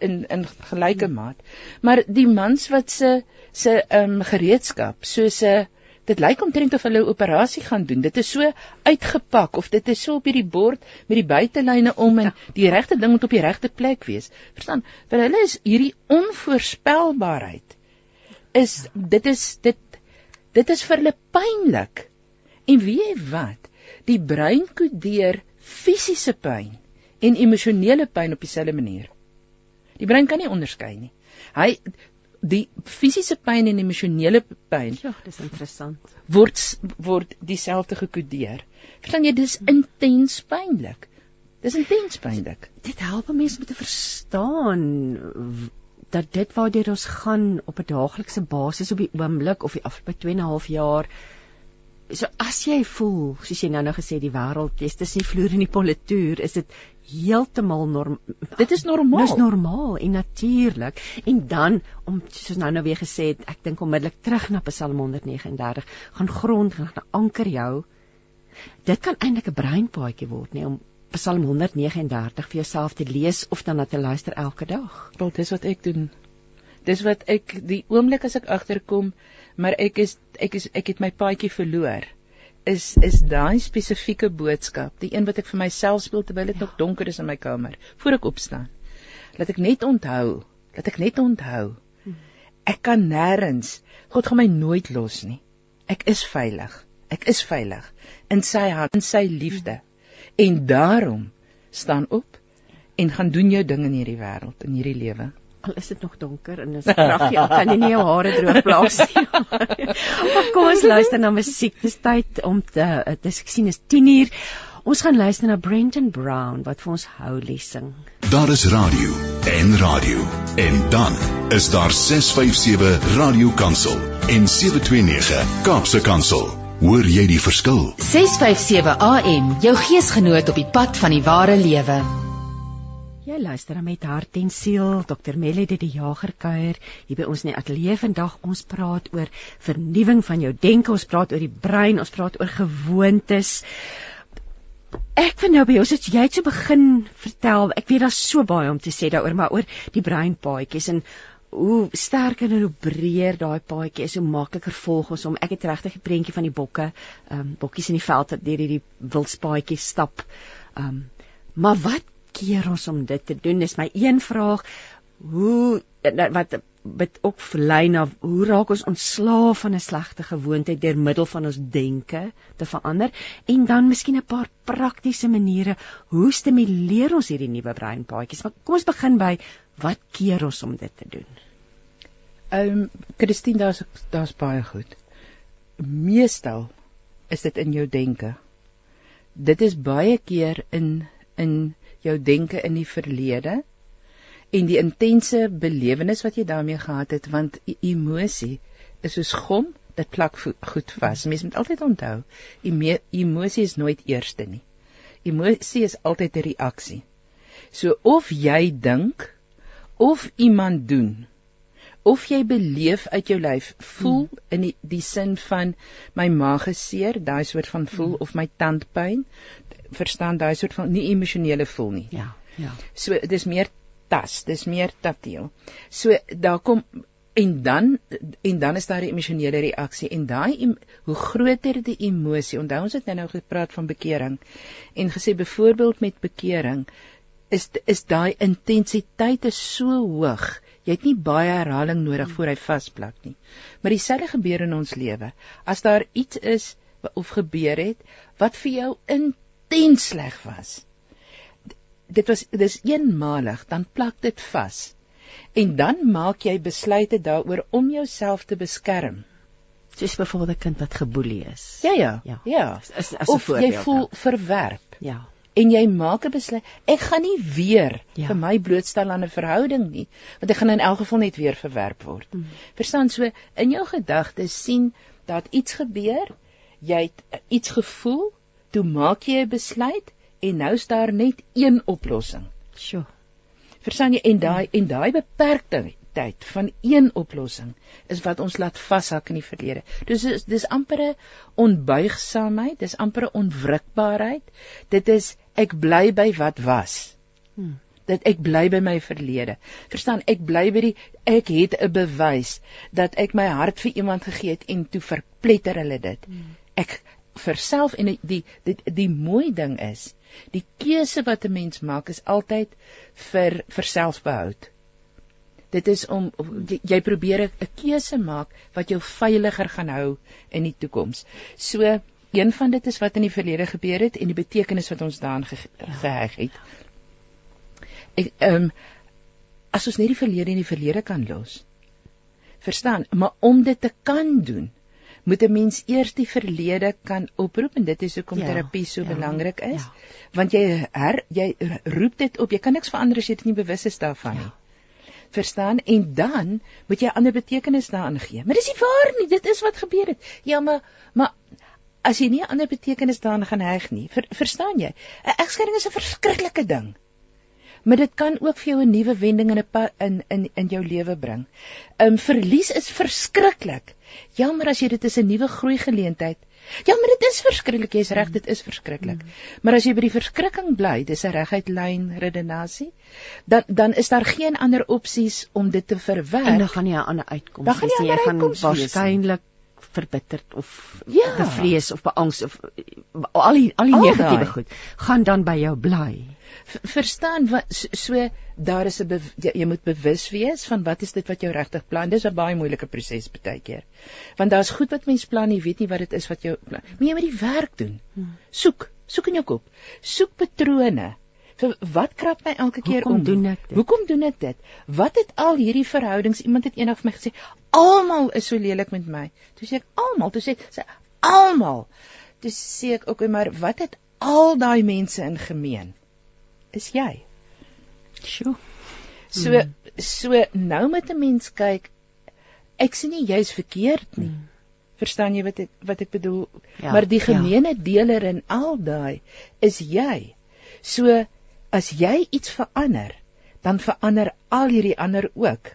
in in gelyke hmm. maat maar die mans wat se se ehm um, gereedskap soos 'n dit lyk omtrent of hulle 'n operasie gaan doen dit is so uitgepak of dit is so op hierdie bord met die buitelyne om en ja. die regte ding moet op die regte plek wees verstaan want hulle is hierdie onvoorspelbaarheid is dit is dit dit is vir hulle pynlik En weet jy wat? Die brein kodeer fisiese pyn en emosionele pyn op dieselfde manier. Die brein kan nie onderskei nie. Hy die fisiese pyn en emosionele pyn. Ja, dis interessant. Word word dieselfde gekodeer. Verstaan jy dis intens pynlik. Dis intens pynlik. Dit help mense om te verstaan dat dit waartoe ons gaan op 'n daaglikse basis op die oomblik of die afgelope 2 en 'n half jaar so as jy voel, soos jy nou nou gesê die wêreld is dis nie vloer in die politoer, is dit heeltemal norm dit is normaal. Dis normaal en natuurlik. En dan om soos nou nou weer gesê het, ek dink onmiddellik terug na Psalm 139, gaan grond gaan anker jou. Dit kan eintlik 'n breinpaadjie word, nê, om Psalm 139 vir jouself te lees of dan na te luister elke dag. Wel, dis wat ek doen. Dis wat ek die oomblik as ek agterkom maar ek is ek is ek het my paadjie verloor. Is is daai spesifieke boodskap die een wat ek vir myself speel terwyl dit ja. nog donker is in my kamer voor ek opstaan laat ek net onthou laat ek net onthou. Hm. ek kan nêrens God gaan my nooit los nie. Ek is veilig. Ek is veilig in sy hand in sy liefde. En daarom staan op en gaan doen jou ding in hierdie wêreld in hierdie lewe al is dit nog donker en is kraggie al kan jy nie jou hare droog plaas nie. maar kom ons luister na musiek. Dis tyd om te dis ek sien is 10uur. Ons gaan luister na Brenton Brown wat vir ons Holy sing. Daar is radio en radio en dan is daar 657 Radio Kansel en 729 Kaapse Kansel. Hoor jy die verskil? 657 AM, jou geesgenoot op die pad van die ware lewe. Jy luister met hart en siel. Dr. Het die jager kuier hier by ons in die ateljee vandag. Ons praat oor vernuwing van jou denke, ons praat oor die brein, ons praat oor gewoontes. Ek vind nou by ons het jy het so begin vertel. Ek weet daar's so baie om te sê daaroor, maar oor die breinpaadjies en hoe sterker en hoe breër daai paadjie is, hoe makliker volg ons om. Ek het regtig 'n prentjie van die bokke, ehm um, bokkies in die veld wat deur hierdie wildspaadjies stap. Ehm um, maar wat keer ons om dit te doen? Dis my een vraag. Hoe wat met ook verlei na hoe raak ons ontslaaf van 'n slegte gewoonte deur middel van ons denke te verander? En dan miskien 'n paar praktiese maniere hoe stimuleer ons hierdie nuwe breinpaadjies? Maar kom ons begin by wat keer ons om dit te doen? Ehm um, Christine daar's daar's baie goed. Meestal is dit in jou denke Dit is baie keer in in jou denke in die verlede en die intense belewenis wat jy daarmee gehad het want emosie is soos gom dit plak goed vas mense moet altyd onthou emosie is nooit eerste nie emosie is altyd 'n reaksie so of jy dink of iemand doen of jy beleef uit jou lyf voel hmm. in die, die sin van my maag is seer daai soort van voel hmm. of my tandpyn verstaan daai soort van nie emosionele voel nie. Ja, ja. So dis meer tas, dis meer tatiel. So daar kom en dan en dan is daar 'n emosionele reaksie en daai hoe groter die emosie. Onthou ons het nou gepraat van bekering en gesê byvoorbeeld met bekering is is daai intensiteit is so hoog. Jy het nie baie herhaling nodig voor hy vasplak nie. Maar dieselfde gebeur in ons lewe. As daar iets is of gebeur het wat vir jou in intens sleg was. Dit was dis eenmalig, dan plak dit vas. En dan maak jy besluite daaroor om jouself te beskerm. Soos byvoorbeeld 'n kind wat geboelie is. Ja ja. Ja. ja. As as of jy voel ja. verwerp. Ja. En jy maak 'n besluit, ek gaan nie weer ja. vir my blootstel aan 'n verhouding nie, want ek gaan in elk geval net weer verwerp word. Hmm. Verstaan so in jou gedagtes sien dat iets gebeur, jy het iets gevoel, toe maak jy 'n besluit en nou is daar net een oplossing. Sjoe. Verstaan jy en daai en daai beperkte tyd van een oplossing is wat ons laat vashak in die verlede. Dus dis dis amper 'n onbuigsaamheid, dis amper 'n onwrikbaarheid. Dit is ek bly by wat was. Hmm. Dat ek bly by my verlede. Verstaan, ek bly by die ek het 'n bewys dat ek my hart vir iemand gegee het en toe verpletter hulle dit. Hmm. Ek vir self en die die die, die mooi ding is, die keuse wat 'n mens maak is altyd vir vir selfbehoud. Dit is om jy, jy probeer 'n keuse maak wat jou veiliger gaan hou in die toekoms. So een van dit is wat in die verlede gebeur het en die betekenis wat ons daarin ge, geheg het. Ek ehm um, as ons net die verlede in die verlede kan los. Verstaan, maar om dit te kan doen, moet 'n mens eers die verlede kan oproep en dit is hoekom ja, terapie so ja, belangrik is. Ja. Want jy her jy roep dit op. Jy kan niks verander as jy dit nie bewus is daarvan ja. nie verstaan en dan moet jy ander betekenis daaraan gee. Maar dis nie waar nie, dit is wat gebeur het. Ja, maar maar as jy nie ander betekenis daaraan gaan heg nie, ver, verstaan jy? 'n Egskeiding is 'n verskriklike ding. Maar dit kan ook vir jou 'n nuwe wending in 'n in in in jou lewe bring. 'n um, Verlies is verskriklik. Ja, maar as jy dit is 'n nuwe groei geleentheid, Ja, maar dit is verskriklik, jy's reg, dit is verskriklik. Mm. Maar as jy by die verskrikking bly, dis 'n reguit lyn redenasie, dan dan is daar geen ander opsies om dit te verwerk. En dan gaan jy 'n ander uitkoms hê. Jy gaan waarskynlik verbitterd of ja. bevrees of beangs of al die al die al negatiewe goed gaan dan by jou bly verstaan wat so, so daar is 'n jy, jy moet bewus wees van wat is dit wat jou regtig plan. Dis 'n baie moeilike proses baie keer. Want daar's goed wat mens plan, jy weet nie wat dit is wat jou plan. Maar jy moet die werk doen. Hmm. Soek, soek in jou kop. Soek patrone. So wat krap my elke keer Hoekom om? doen ek dit? Hoekom doen ek dit? Wat het al hierdie verhoudings iemand het eendag vir my gesê, almal is so lelik met my. Toe sê ek almal, toe sê sê almal. Toe sê ek ook maar wat het al daai mense in gemeen? is jy. Sjoe. So hmm. so nou met 'n mens kyk, ek sien nie jy's verkeerd nie. Hmm. Verstaan jy wat ek wat ek bedoel? Ja, maar die ja. gemeene ja. deler in al daai is jy. So as jy iets verander, dan verander al hierdie ander ook.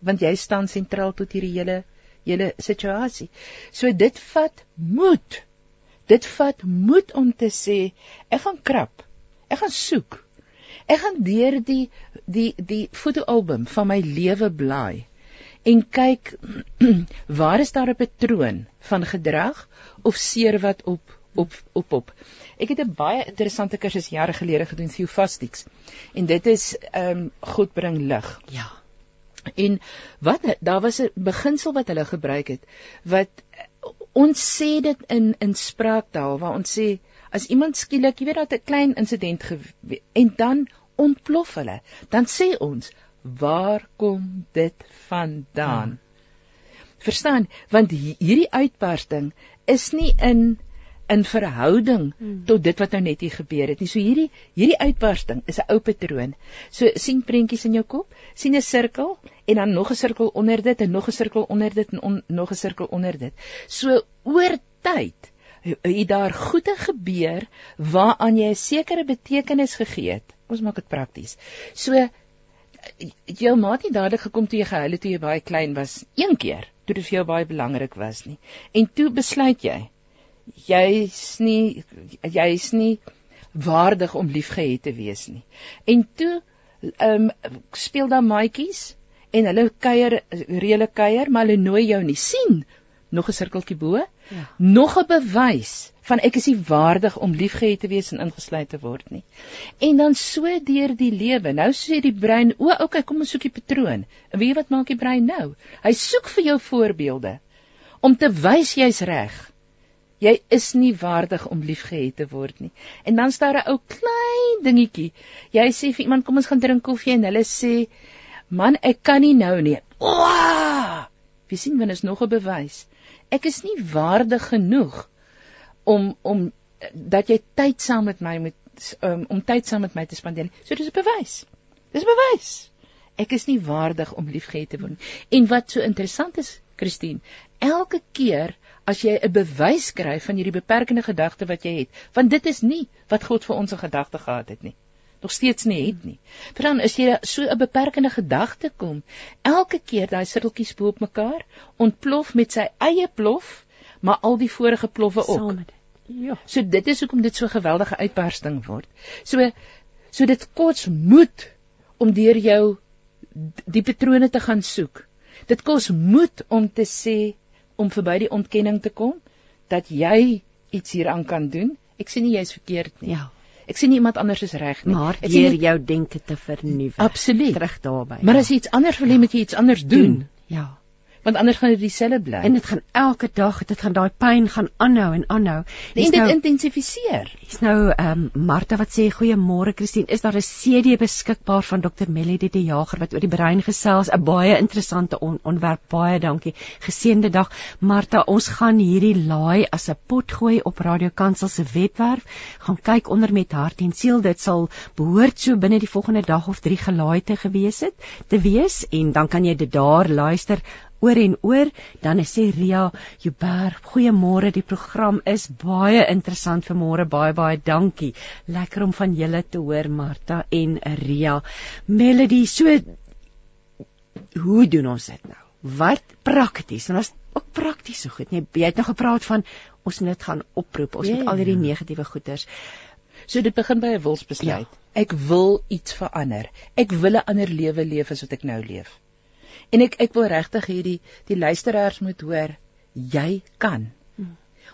Want jy staan sentraal tot hierdie hele hele situasie. So dit vat moed. Dit vat moed om te sê ek gaan krap. Ek gaan soek. Ek gaan deur die die die fotoalbum van my lewe blaai en kyk waar is daar 'n patroon van gedrag of seer wat op op op op. Ek het 'n baie interessante kursus jare gelede gedoen Theophastics. En dit is ehm um, God bring lig. Ja. En wat daar was 'n beginsel wat hulle gebruik het wat ons sê dit in in spraaktaal waar ons sê as iemand skielik, jy weet dat 'n klein insident en dan ontplof hulle, dan sê ons, waar kom dit vandaan? Hmm. Verstaan, want hierdie uitbarsting is nie in in verhouding hmm. tot dit wat nou net hier gebeur het nie. So hierdie hierdie uitbarsting is 'n ou patroon. So sien prentjies in jou kop, sien 'n sirkel en dan nog 'n sirkel onder dit en nog 'n sirkel onder dit en on, nog 'n sirkel onder dit. So oor tyd het daar goeie gebeur waaraan jy 'n sekere betekenis gegee het. Ons maak dit prakties. So jou maat het dadelik gekom toe jy gehuil het toe jy baie klein was, een keer, toe dit vir jou baie belangrik was nie. En toe besluit jy jy's nie jy's nie waardig om liefgehet te wees nie. En toe ehm um, speel daar maatjies en hulle kuier reële kuier, maar hulle nooi jou nie sien nog 'n sirkeltjie bo. Ja. Nog 'n bewys van ek is nie waardig om liefgehet te wees en ingesluit te word nie. En dan so deur die lewe. Nou sê die brein, "O, okay, kom ons soek die patroon." En weet jy wat maak die brein nou? Hy soek vir jou voorbeelde om te wys jy's reg. Jy is nie waardig om liefgehet te word nie. En dan staan 'n ou klein dingetjie. Jy sê vir iemand, "Kom ons gaan drink koffie" en hulle sê, "Man, ek kan nie nou nie." Oa! Wie sien wanneer is nog 'n bewys? ek is nie waardig genoeg om om dat jy tyd saam met my moet um, om tyd saam met my te spandeer. So dis 'n bewys. Dis 'n bewys. Ek is nie waardig om liefgehad te word nie. En wat so interessant is, Christine, elke keer as jy 'n bewys kry van hierdie beperkende gedagte wat jy het, want dit is nie wat God vir ons 'n gedagte gehad het nie. Nog steeds nie het nie. Vir dan is jy so 'n beperkende gedagte kom, elke keer daai sirkeltjies bo op mekaar ontplof met sy eie plof, maar al die vorige plofwe ook. Saam met dit. Ja. So dit is hoekom dit so 'n geweldige uitbarsting word. So so dit kos moed om deur jou die patrone te gaan soek. Dit kos moed om te sê om verby die ontkenning te kom dat jy iets hieraan kan doen. Ek sê nie jy's verkeerd nie. Ja. Ek nie iemand anders is reg nie. Maar Ek deur nie- jou denke te vernuwe. Absoluut. Terug daarby. Maar ja. as jy iets anders wil hê, moet jy iets anders doen, Ja. Want anders gaan dit dieselfde bly. En dit gaan elke dag, dit gaan daai pyn gaan aanhou en aanhou. En dit nou- intensifiseer. Dis nou ehm um, Martha wat sê goeiemôre Christine. Is daar 'n CD beskikbaar van Dr Melody die Jager wat oor die brein gesels? 'n Baie interessante on onderwerp. Baie dankie. Geseënde dag. Martha, ons gaan hierdie laai as 'n pot gooi op Radio Kansel se webwerf. Gaan kyk onder met hart en siel. Dit sal behoort so binne die volgende dag of 3 gelaai te gewees het te wees en dan kan jy dit daar luister oor en oor dan sê Ria Joubert goeiemôre die program is baie interessant vanmôre baie baie dankie. Lekker om van julle te hoor Martha en Ria. Melody so hoe doen ons dit nou? Wat prakties? En ons ook prakties so goed nee jy het nou gepraat van ons moet dit gaan oproep. Ons Ja, moet ja, al hierdie negatiewe goeters So dit begin by 'n wilsbesluit. Ja. Ek wil iets verander. Ek wil 'n ander lewe leef as wat ek nou leef. En ek ek wil regtig hierdie die luisteraars moet hoor, jy kan.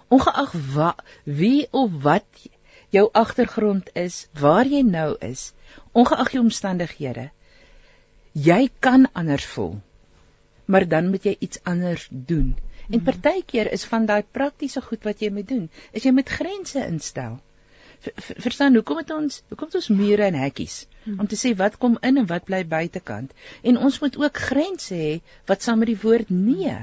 Ongeag wa, wie of wat jou agtergrond is, waar jy nou is, ongeag jou omstandighede, jy kan anders voel. Maar dan moet jy iets anders doen. En partykeer is van daai praktiese goed wat jy moet doen, is jy moet grense instel. Ver- ver- Verstaan hoekom het ons hoekom het ons mure en hekkies om te sê wat kom in en wat bly buitekant en ons moet ook grense hê wat saam met die woord nee.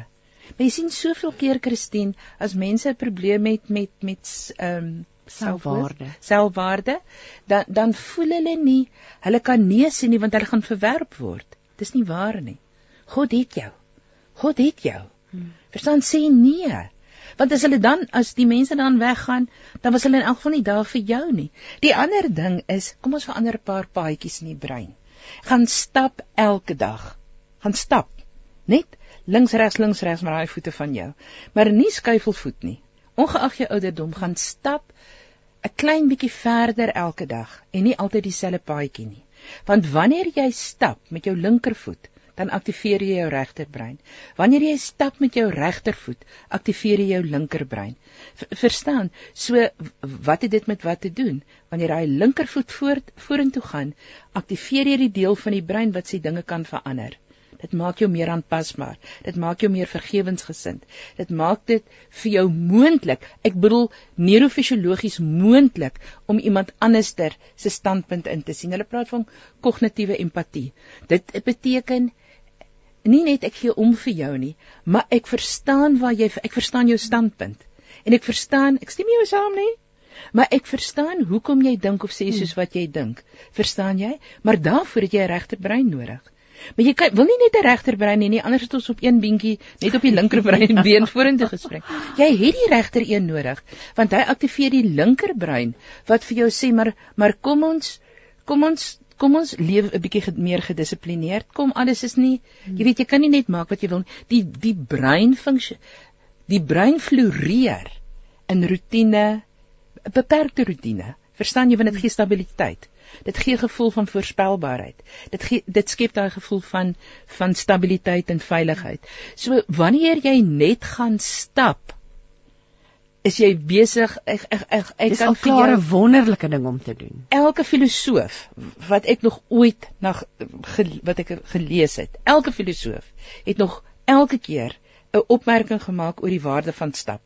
Maar jy sien soveel keer Christine as mense 'n probleem het met met ehm um, Selfwaarde. selfwaarde dan dan voel hulle nie hulle kan nee sê nie want hulle gaan verwerp word. Dis nie waar nie. God het jou. God het jou. Hmm. Verstaan sê nee. Want as hulle dan as die mense dan weggaan, dan was hulle in elk geval nie daar vir jou nie. Die ander ding is, kom ons verander 'n paar paadjies in die brein. Gaan stap elke dag. Gaan stap. Net links regs links regs met daai voete van jou. Maar nie skuifelvoet nie. Ongeag jou ouderdom, gaan stap 'n klein bietjie verder elke dag en nie altyd dieselfde paadjie nie. Want wanneer jy stap met jou linkervoet, dan aktiveer jy jou regterbrein. Wanneer jy stap met jou regtervoet, aktiveer jy jou linkerbrein. V verstaan? So wat het dit met wat te doen? Wanneer daai linkervoet voort vorentoe gaan, aktiveer jy die deel van die brein wat se dinge kan verander. Dit maak jou meer aanpasbaar. Dit maak jou meer vergewensgesind. Dit maak dit vir jou moontlik, ek bedoel neurofisiologies moontlik om iemand anderster se standpunt in te sien. Hulle praat van kognitiewe empatie. Dit beteken nie net ek gee om vir jou nie, maar ek verstaan waar jy ek verstaan jou standpunt. En ek verstaan, ek stem jou saam nie, maar ek verstaan hoekom jy dink of sê soos wat jy dink. Verstaan jy? Maar daarvoor het jy 'n regterbrein nodig. Maar jy kan wil nie net 'n regterbrein hê nie, anders het ons op een beentjie net op die linkerbrein been vorentoe gespring. Jy het die regter een nodig, want hy aktiveer die linkerbrein wat vir jou sê maar maar kom ons kom ons kom ons leef 'n bietjie meer gedissiplineerd. Kom alles is nie jy weet jy kan nie net maak wat jy wil. Die die brein funksie die brein floreer in rotine, 'n beperkte rotine. Verstaan jy want dit gee stabiliteit. Dit gee gevoel van voorspelbaarheid. Dit gee dit skep daai gevoel van van stabiliteit en veiligheid. So wanneer jy net gaan stap, is jy besig ek ek ek, ek kan vir jou 'n wonderlike ding om te doen elke filosoof wat ek nog ooit na wat ek gelees het, elke filosoof het nog elke keer 'n opmerking gemaak oor die waarde van stap.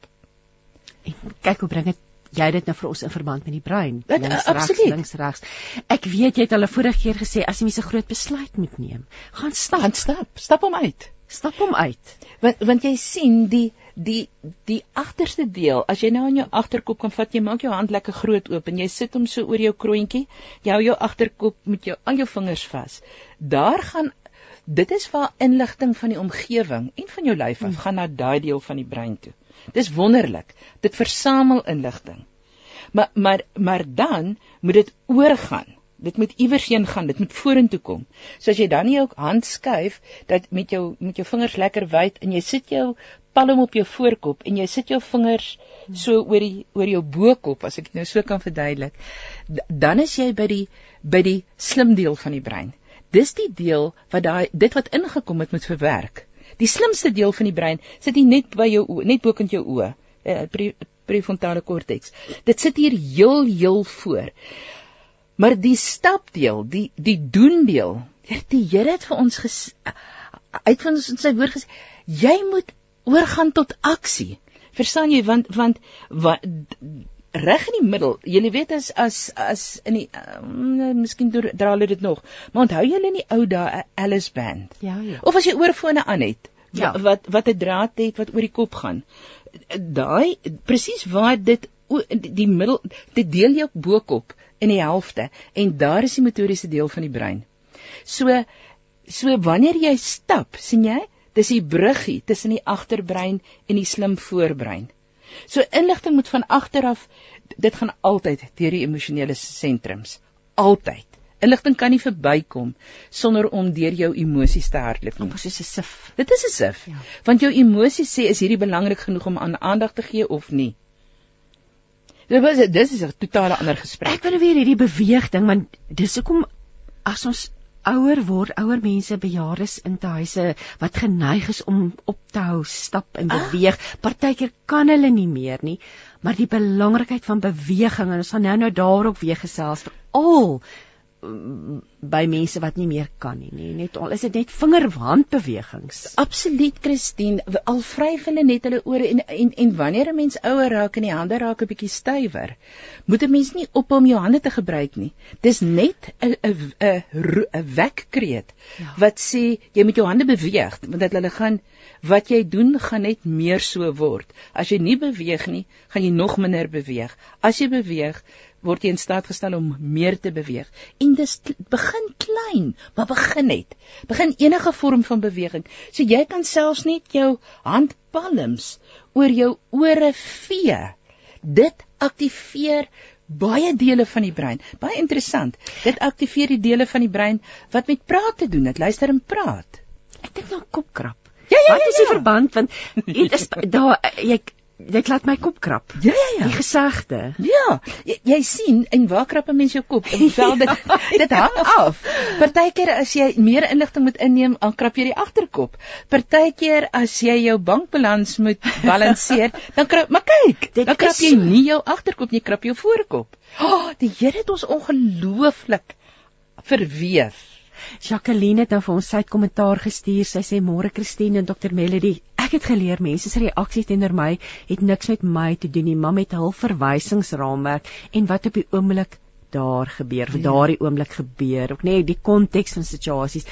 En kyk hoe bring dit jy dit nou vir ons in verband met die brein. Dit- Links regs, links regs. Ek weet jy het al 'n vorige keer gesê as jy mens 'n groot besluit moet neem, gaan stap, Gaan stap, stap hom uit. stap hom uit. Want want jy sien die die die agterste deel, as jy nou aan jou agterkop kan vat, jy maak jou hand lekker groot oop en jy sit hom so oor jou kroontjie, jy hou jou agterkop met jou al jou vingers vas. Daar gaan dit is waar inligting van die omgewing en van jou lyf af gaan na daai deel van die brein toe. Dis wonderlik. Dit versamel inligting. Maar maar maar dan moet dit oorgaan. Dit moet iewers heen gaan, dit moet vorentoe kom. So as jy dan nie jou hand skuif dat met jou met jou vingers lekker wyd en jy sit jou palm op jou voorkop en jy sit jou vingers so oor die oor jou bokop as ek dit nou so kan verduidelik dan is jy by die by die slim deel van die brein. Dis die deel wat daai dit wat ingekom het moet verwerk. Die slimste deel van die brein sit hier net by jou net bokant jou oë eh, pre, prefrontale korteks dit sit hier heel heel voor. Maar die stapdeel die die doen deel die Here het vir ons ges, uit van ons in sy woord gesê jy moet oorgaan tot aksie. Verstaan jy want want wat reg in die middel. Jy weet as as as in die uh, miskien dra hulle dit nog. Maar onthou julle in die ou dae Alice band? Ja ja. Of as jy oorfone aan het ja. wat wat 'n draad het wat oor die kop gaan. Daai presies waar dit die middel dit deel jou bokop in die helfte en daar is die motoriese deel van die brein. So so wanneer jy stap, sien jy, Dis die bruggie tussen die agterbrein en die slim voorbrein. So inligting moet van agter af dit gaan altyd deur die emosionele sentrums. Altyd. Inligting kan nie verbykom sonder om deur jou emosies te hardloop nie. Dit is 'n sif. Dit is 'n sif. Ja. Want jou emosies sê is hierdie belangrik genoeg om aan aandag te gee of nie. Dit was dis is 'n totale ander gesprek. Ek wil weer hierdie beweeg ding want dis hoekom as ons ouer word, ouer mense, bejaardes in tuise wat geneig is om op te hou stap en ah. beweeg. Ah. Partykeer kan hulle nie meer nie, maar die belangrikheid van beweging en ons gaan nou nou daarop weer gesels vir al by mense wat nie meer kan nie, nie. net al is dit net vingerhandbewegings. Absoluut Christine, al vryf hulle net hulle ore en en en wanneer 'n mens ouer raak en die hande raak 'n bietjie stywer, moet 'n mens nie op om jou hande te gebruik nie. Dis net 'n 'n 'n 'n wekkreet ja. wat sê jy moet jou hande beweeg want dat hulle gaan wat jy doen gaan net meer so word. As jy nie beweeg nie, gaan jy nog minder beweeg. As jy beweeg, word jy in staat gestel om meer te beweeg. En dis begin klein, maar begin net. Begin enige vorm van beweging. So jy kan selfs net jou handpalms oor jou ore vee. Dit aktiveer baie dele van die brein. Baie interessant. Dit aktiveer die dele van die brein wat met praat te doen het. Luister en praat. Ek dink nou kopkrap. Ja, ja, wat ja, is die ja. verband want dit is daar jy dit laat my kop krap. Ja ja ja. Die gesegde. Ja, jy, jy sien en waar krap 'n mens jou kop? En vel dit dit hang af. Partykeer as jy meer inligting moet inneem, dan krap jy die agterkop. Partykeer as jy jou bankbalans moet balanseer, dan krap maar kyk, dit dan krap jy nie jou agterkop nie, krap jou voorkop. Oh, die Here het ons ongelooflik verweef. Jacqueline het nou vir ons sy kommentaar gestuur. Sy sê môre Christine en Dr Melody. Ek het geleer mense se reaksie teenoor my het niks met my te doen nie, maar met hul verwysingsraamwerk en wat op die oomblik daar gebeur, vir ja. daardie oomblik gebeur, ook net die konteks van situasies.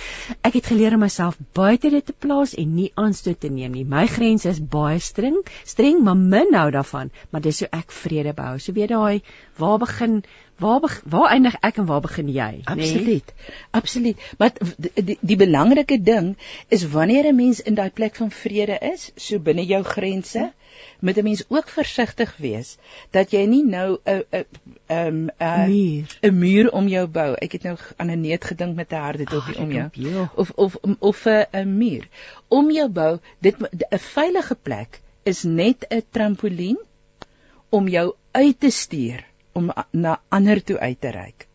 Ek het geleer om myself buite dit te plaas en nie aanstoot te neem nie. My grense is baie streng, streng, maar min nou daarvan, maar dis hoe ek vrede bou. So weet daai waar begin waar be, waar eindig ek en waar begin jy? Absoluut. Nee? Absoluut. Maar die, die, die belangrike ding is wanneer 'n mens in daai plek van vrede is, so binne jou grense, ja moet 'n mens ook versigtig wees dat jy nie nou 'n 'n 'n 'n 'n muur om jou bou. Ek het nou aan 'n neet gedink met 'n harde dopie om jou. Of of of 'n 'n muur om jou bou. Dit 'n veilige plek is net 'n trampolien om jou uit te stuur om na ander toe uit te reik.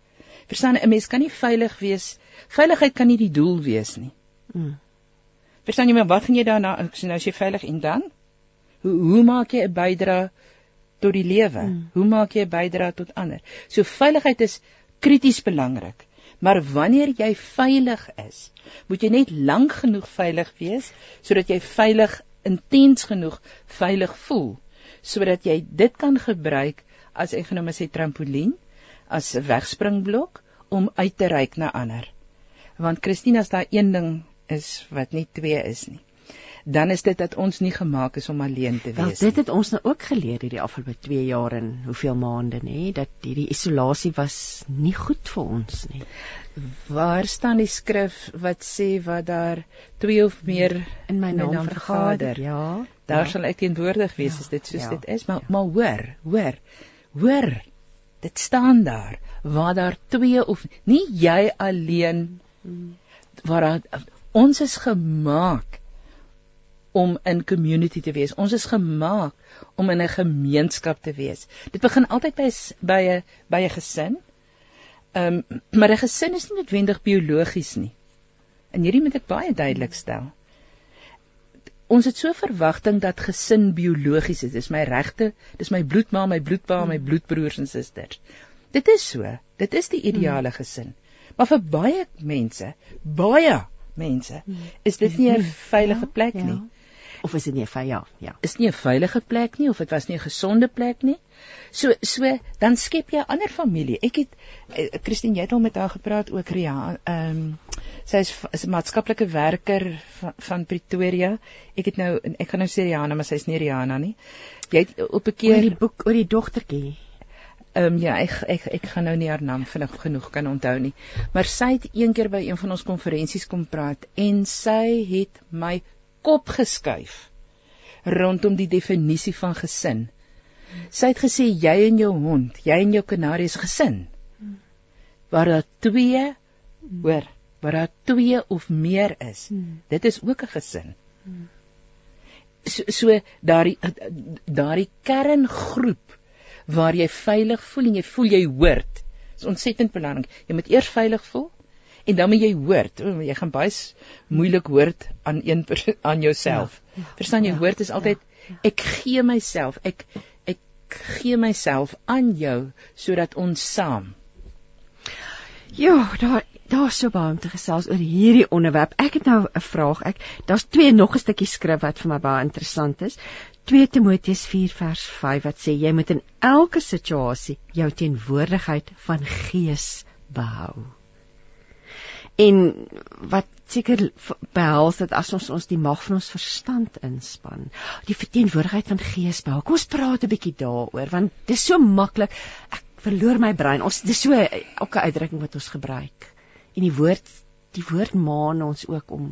Verstaan 'n mens kan nie veilig wees. Veiligheid kan nie die doel wees nie. Mm. Verstaan jy maar wat gaan jy daarna as nou as jy veilig en dan? Hoe hoe maak jy 'n bydrae tot die lewe? Hmm. Hoe maak jy 'n bydrae tot ander? So veiligheid is krities belangrik. Maar wanneer jy veilig is, moet jy net lank genoeg veilig wees sodat jy veilig intens genoeg veilig voel sodat jy dit kan gebruik as ek genoem as 'n trampolien, as 'n wegspringblok om uit te reik na ander. Want Christina, as daar een ding is wat nie twee is nie, dan is dit dat ons nie gemaak is om alleen te Wel wees dit het ons nou ook geleer hierdie afgelope 2 jaar en hoeveel maande nê dat hierdie isolasie was nie goed vir ons nie. nie. Waar staan die skrif wat sê wat daar twee of meer In my naam, naam vergader. vergader? Ja. Daar ja. sal ek teenwoordig wees Ja, as dit soos ja, dit is, maar ja. maar hoor, hoor. Hoor. Dit staan daar waar daar twee of nie jy alleen Mm. waar daar, ons is gemaak om in community te wees. Ons is gemaak om in 'n gemeenskap te wees. Dit begin altyd by by 'n by 'n gesin. Ehm um, maar 'n gesin is nie noodwendig biologies nie. En hierdie moet ek baie duidelik stel. Ons het so verwagting dat gesin biologies is. Dis my regte, dis my bloedma, my bloedpa, my bloedbroers en susters. Dit is so. Dit is die ideale gesin. Maar vir baie mense, baie mense, is dit nie 'n veilige plek ja. nie. Of is dit nie 'n vy ja, ja. Is nie 'n veilige plek nie of dit was nie 'n gesonde plek nie. So so dan skep jy 'n ander familie. Ek het eh, Christine, jy het al met haar gepraat ook Ria. Ehm um, sy is, is 'n maatskaplike werker van, van Pretoria. Ek het nou ek gaan nou sê Rihanna, maar sy's nie Rihanna nie. Jy het op 'n Oor keer die boek oor die dogtertjie. Ehm um, ja, ek ek ek gaan nou nie haar naam vinnig genoeg kan onthou nie. Maar sy het een keer by een van ons konferensies kom praat en sy het my kop geskuif rondom die definisie van gesin. Sy het gesê jy en jou hond, jy en jou kanarie is gesin. Waar daar twee hoor, waar daar twee of meer is, dit is ook 'n gesin. So, so daardie daardie kerngroep waar jy veilig voel en jy voel jy hoort. Dit is ontsettend belangrik. Jy moet eers veilig voel en dan moet jy hoort. O, jy gaan baie moeilik hoort aan een aan jouself. Ja, ja, Verstaan jy? ja, hoort is altyd ek gee myself, ek ek gee myself aan jou sodat ons saam. Ja, daar daar's so baie om te gesels oor hierdie onderwerp. Ek het nou 'n vraag. Ek daar's twee nog 'n stukkie skrif wat vir my baie interessant is. 2 Timoteus 4 vers 5 wat sê jy moet in elke situasie jou teenwoordigheid van gees behou. En wat seker behels dit as ons ons die mag van ons verstand inspann, die verteenwoordigheid van gees behou. Kom ons praat 'n bietjie daaroor want dit is so maklik. Ek verloor my brein. Ons dis so elke uitdrukking wat ons gebruik. En die woord die woord maan ons ook om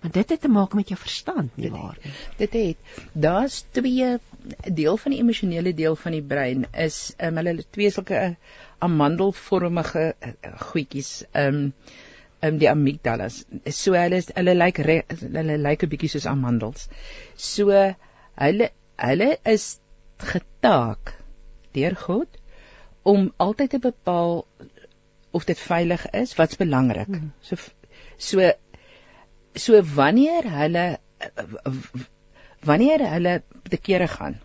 want dit het te maak met jou verstand, nie waar nie? Dit het daar's twee deel van die emosionele deel van die brein is um, hulle twee sulke uh, amandelvormige uh, goedjies um um die amygdalas. So hulle hulle lyk re- hulle lyk 'n bietjie soos amandels. So hulle hulle is getaak deur God om altyd te bepaal of dit veilig is, wat's belangrik. Hmm. So so so wanneer hulle wanneer hulle te kere gaan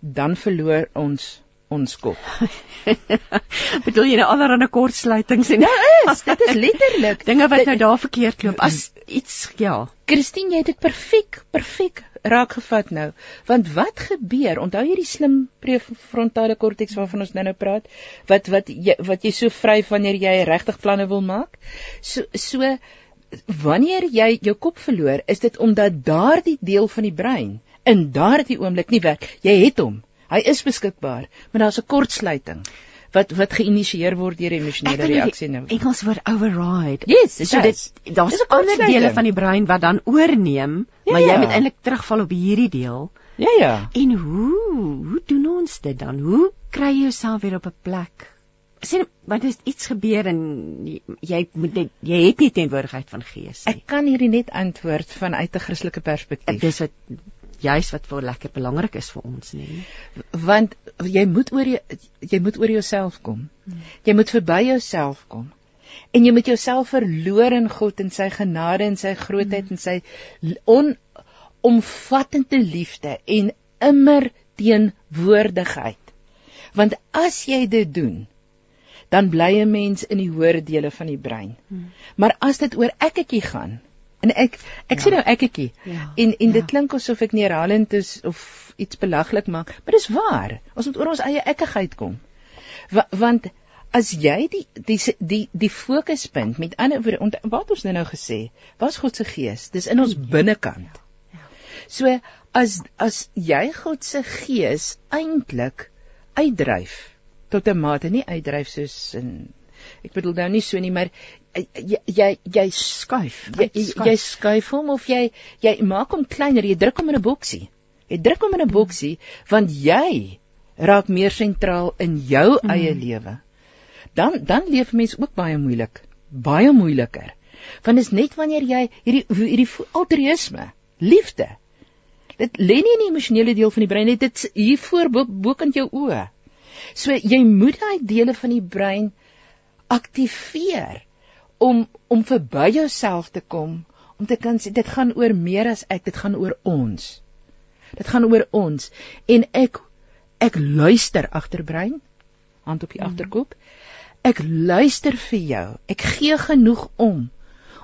dan verloor ons ons kop. Bedoel jy nou allerlei kortsluitings en Ja, is, dit is letterlik dinge wat nou daar verkeerd loop as iets ja. Christine, jy het dit perfek, perfek raakgevat nou. Want wat gebeur? Onthou jy die slim prefrontale korteks waarvan ons nou-nou praat? Wat wat jy wat jy so vryf wanneer jy regtig planne wil maak? So so wanneer jy jou kop verloor, is dit omdat daardie deel van die brein in daardie oomblik nie werk. Jy het hom. Hy is beskikbaar, maar daar's 'n kortsluiting wat wat geïnisieer word deur emosionele wil nie reaksie nou. Engels woord override. Yes, so dit daar's ander dele van die brein wat dan oorneem, Ja, maar jy ja. moet eintlik terugval op hierdie deel. Ja ja. En hoe hoe doen ons dit dan? Hoe kry jy jouself weer op 'n plek? Sien, want as iets gebeur en jy moet net jy het nie teenwoordigheid van gees nie. Ek kan hierdie net antwoord vanuit 'n Christelike perspektief. Dis wat juis wat vir lekker belangrik is vir ons, nê. want jy moet oor jy, jy moet oor jouself kom. Jy moet verby jouself kom. En jy moet jouself verloor in God en sy genade en sy grootheid en sy on omvattende liefde en immer teenwoordigheid. Want as jy dit doen, dan bly 'n mens in die hoër dele van die brein. Maar as dit oor ekketjie gaan en ek ek ja. sê nou ekketjie Ja, en en dit ja. klink asof ek neerhalend is of iets belaglik maak, maar dis waar. Ons moet oor ons eie ekkigheid kom. Wa, want as jy die die die die fokuspunt met ander woorde wat ons nou nou gesê, was God se gees, dis in ons binnekant. So as as jy God se gees eintlik uitdryf tot 'n mate nie uitdryf soos in ek bedoel nou nie so nie maar jy jy jy skuif. Jy, jy skuif. hom of jy jy maak hom kleiner jy druk hom in 'n boksie. Jy druk hom in 'n boksie want jy raak meer sentraal in jou mm. eie lewe. Dan dan leef mense ook baie moeilik baie moeiliker. Want dit is net wanneer jy hierdie hierdie altruïsme liefde Dit lê nie in die emosionele deel van die brein nie, dit hier voor bokant jou oë. So jy moet daai dele van die brein aktiveer om om verby jouself te kom, om te kan sê dit gaan oor meer as ek, dit gaan oor ons. Dit gaan oor ons en ek ek luister agterbrein, hand op die mm. agterkop. Ek luister vir jou. Ek gee genoeg om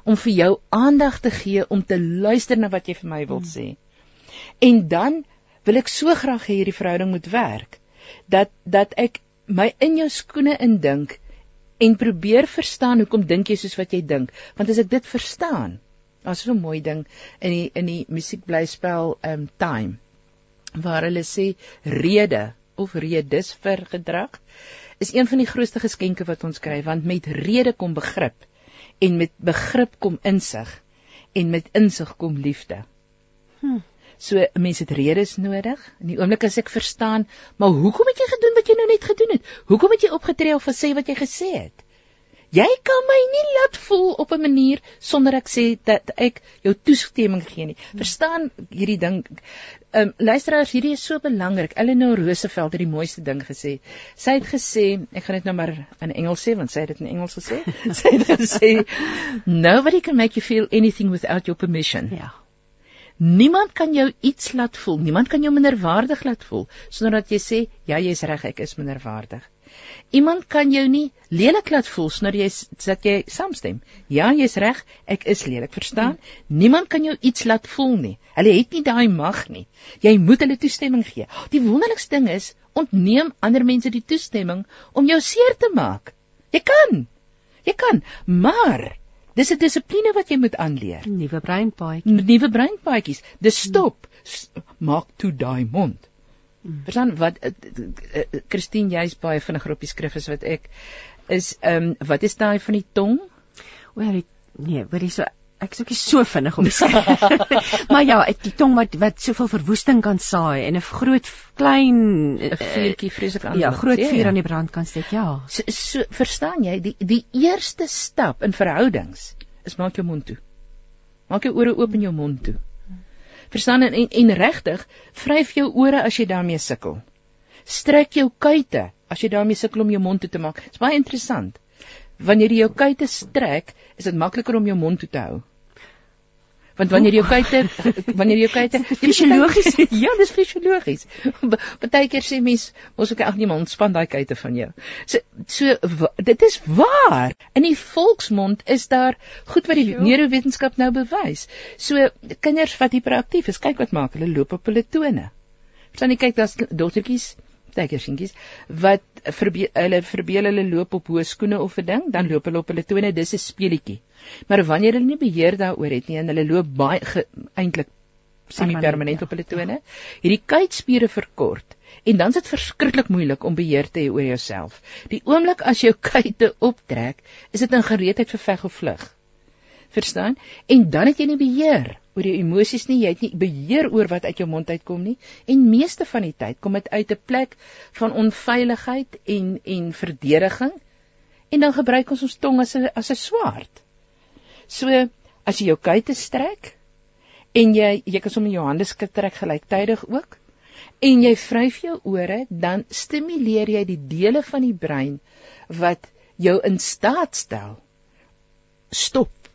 om vir jou aandag te gee om te luister na wat jy vir my wil mm. sê. En dan wil ek so graag hê hierdie verhouding moet werk dat dat ek my in jou skoene indink en probeer verstaan hoekom dink jy soos wat jy dink want as ek dit verstaan as so 'n mooi ding in die in die musiekblyspel um time waar hulle sê rede of redes vir gedrag is een van die grootste geskenke wat ons kry want met rede kom begrip en met begrip kom insig en met insig kom liefde. Hm. So mense het redes nodig. In die oomblik as ek verstaan, maar hoekom het jy gedoen wat jy nou net gedoen het? Hoekom het jy opgetree of gesê wat jy gesê het? Jy kan my nie laat voel op 'n manier sonder ek sê dat ek jou toestemming gee nie. Verstaan hierdie ding. Ehm um, luisteraars, hierdie is so belangrik. Eleanor Roosevelt het die mooiste ding gesê. Sy het gesê, ek gaan dit nou maar in Engels sê want sy het dit in Engels gesê. sy het gesê, "Nobody can make you feel anything without your permission." Ja. Niemand kan jou iets laat voel, niemand kan jou minderwaardig laat voel sonder dat jy sê ja, jy's reg, ek is minderwaardig. Iemand kan jou nie lelik laat voel sonder jy dat jy saamstem. Ja, jy's reg, ek is lelik, verstaan? Hmm. Niemand kan jou iets laat voel nie. Hulle het nie daai mag nie. Jy moet hulle toestemming gee. Die wonderlikste ding is, ontneem ander mense die toestemming om jou seer te maak. Jy kan. Jy kan, maar Dis 'n dissipline wat jy moet aanleer. Nuwe breinpaadjies. Nuwe breinpaadjies. Dis stop. Maak toe daai mond. Mm. Verstaan wat eh, eh, Christine jy's baie vinniger op die skrif as wat ek is ehm um, wat is daai van die tong? O, nee, hoor jy so ek is ook nie so vinnig om te sê. maar ja, die tong wat wat soveel verwoesting kan saai en 'n groot klein 'n vuurtjie vreeslik aan. Ja, groot vuur ja. aan die brand kan steek. Ja. So, so verstaan jy, die die eerste stap in verhoudings is maak jou mond toe. Maak jou ore oop en jou mond toe. Verstaan en en, en regtig, vryf jou ore as jy daarmee sukkel. Strek jou kuite as jy daarmee sukkel om jou mond toe te maak. Dit's baie interessant wanneer jy jou kuite strek, is dit makliker om jou mond toe te hou. Want wanneer jy jou kuite wanneer jy jou kuite fisiologies ja, dis fisiologies. Partykeer sê mens, ons ook ag niemand span daai kuite van jou. So so dit is waar. In die volksmond is daar goed wat die neurowetenskap nou bewys. So kinders wat hiperaktief is, kyk wat maak hulle loop op hulle tone. Verstaan jy kyk daar's dogtertjies tijgersientjies wat verbeel, hulle verbeel hulle loop op hoë skoene of 'n ding, dan loop hulle op hulle tone, dis 'n speletjie. Maar wanneer hulle nie beheer daaroor het nie en hulle loop baie eintlik semi-permanent ja. op hulle tone, hierdie kuitspiere verkort en dan is dit verskriklik moeilik om beheer te hê oor jouself. Die oomblik as jou kuite optrek, is dit in gereedheid vir veg of vlug. Verstaan? En dan het jy nie beheer oor jou emosies nie, jy het nie beheer oor wat uit jou mond uitkom nie en meeste van die tyd kom dit uit 'n plek van onveiligheid en en verdediging en dan gebruik ons ons tong as 'n as 'n swaard. So as jy jou kuite strek en jy jy kan sommer jou hande skit trek gelyktydig ook en jy vryf jou ore, dan stimuleer jy die dele van die brein wat jou in staat stel stop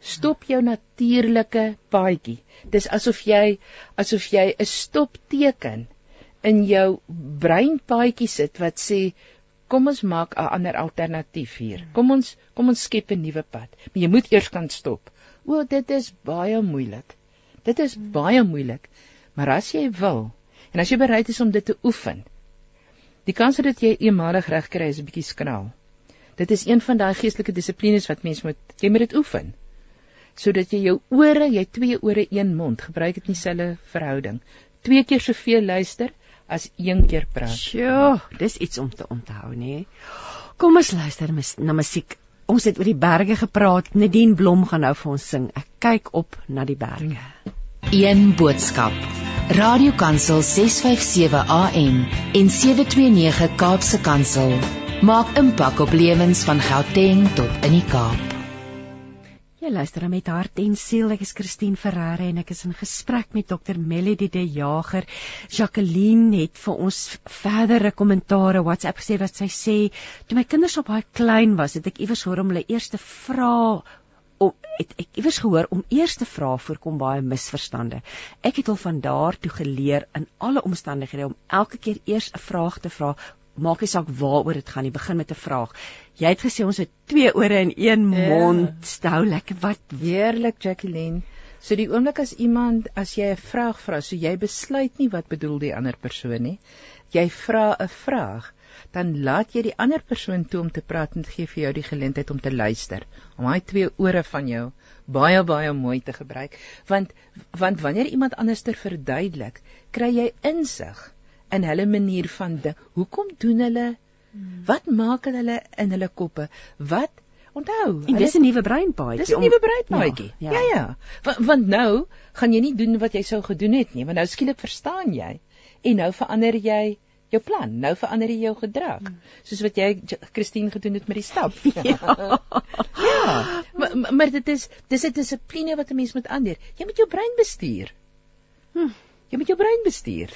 Stop jou natuurlike paadjie. Dis asof jy asof jy 'n stopteken in jou breinpaadjie sit wat sê kom ons maak 'n ander alternatief hier. Kom ons kom ons skep 'n nuwe pad. Maar jy moet eers kan stop. O, dit is baie moeilik. Dit is baie moeilik. Maar as jy wil en as jy bereid is om dit te oefen, die kans dat jy eenmalig reg kry is 'n bietjie skraal. Dit is een van daai geestelike dissiplines wat mens moet jy moet dit oefen. Sodat jy jou ore, jy twee ore, een mond, gebruik dit in dieselfde verhouding. Twee keer soveel luister as een keer praat. Sjoe, dis iets om te onthou, nê? Kom ons luister mis, na musiek. Ons het oor die berge gepraat. Nadine Blom gaan nou vir ons sing. Ek kyk op na die berge. Een boodskap. Radiokansel 657 AM en 729 Kaapse Kansel maak impak op lewens van Gauteng tot in die Kaap. Jy luister met hart en siel. Ek is Christine Ferreira en ek is in gesprek met Dr. Melody De Jager. Jacqueline het vir ons verdere kommentare WhatsApp gesê wat sy sê, toe my kinders op baie klein was, het ek iewers hoor om hulle eers te vra om het ek iewers gehoor om eers te vra voorkom baie misverstande. Ek het al van daar toe geleer in alle omstandighede om elke keer eers 'n vraag te vra maak nie saak waaroor dit gaan nie, begin met 'n vraag. Jy het gesê ons het twee ore en een ja. mond. Stou lekker wat heerlik Jacqueline. So die oomblik as iemand as jy 'n vraag vra, so jy besluit nie wat bedoel die ander persoon nie. Jy vra 'n vraag, dan laat jy die ander persoon toe om te praat en gee vir jou die geleentheid om te luister. Om daai twee ore van jou baie baie mooi te gebruik, want want wanneer iemand anderster verduidelik, kry jy insig in hulle manier van ding. Hoekom doen hulle? Wat maak hulle in hulle koppe? Wat onthou? En dis 'n nuwe breinpaadjie. Dis 'n nuwe breinpaadjie. Ja, ja. ja. ja. Want, want nou gaan jy nie doen wat jy sou gedoen het nie, want nou skielik verstaan jy en nou verander jy jou plan. Nou verander jy jou gedrag. Hmm. Soos wat jy Christine gedoen het met die stap. ja. ja. Maar, maar dit is dis 'n dissipline wat 'n mens moet aanleer. Jy moet jou brein bestuur. Hm. Jy moet jou brein bestuur.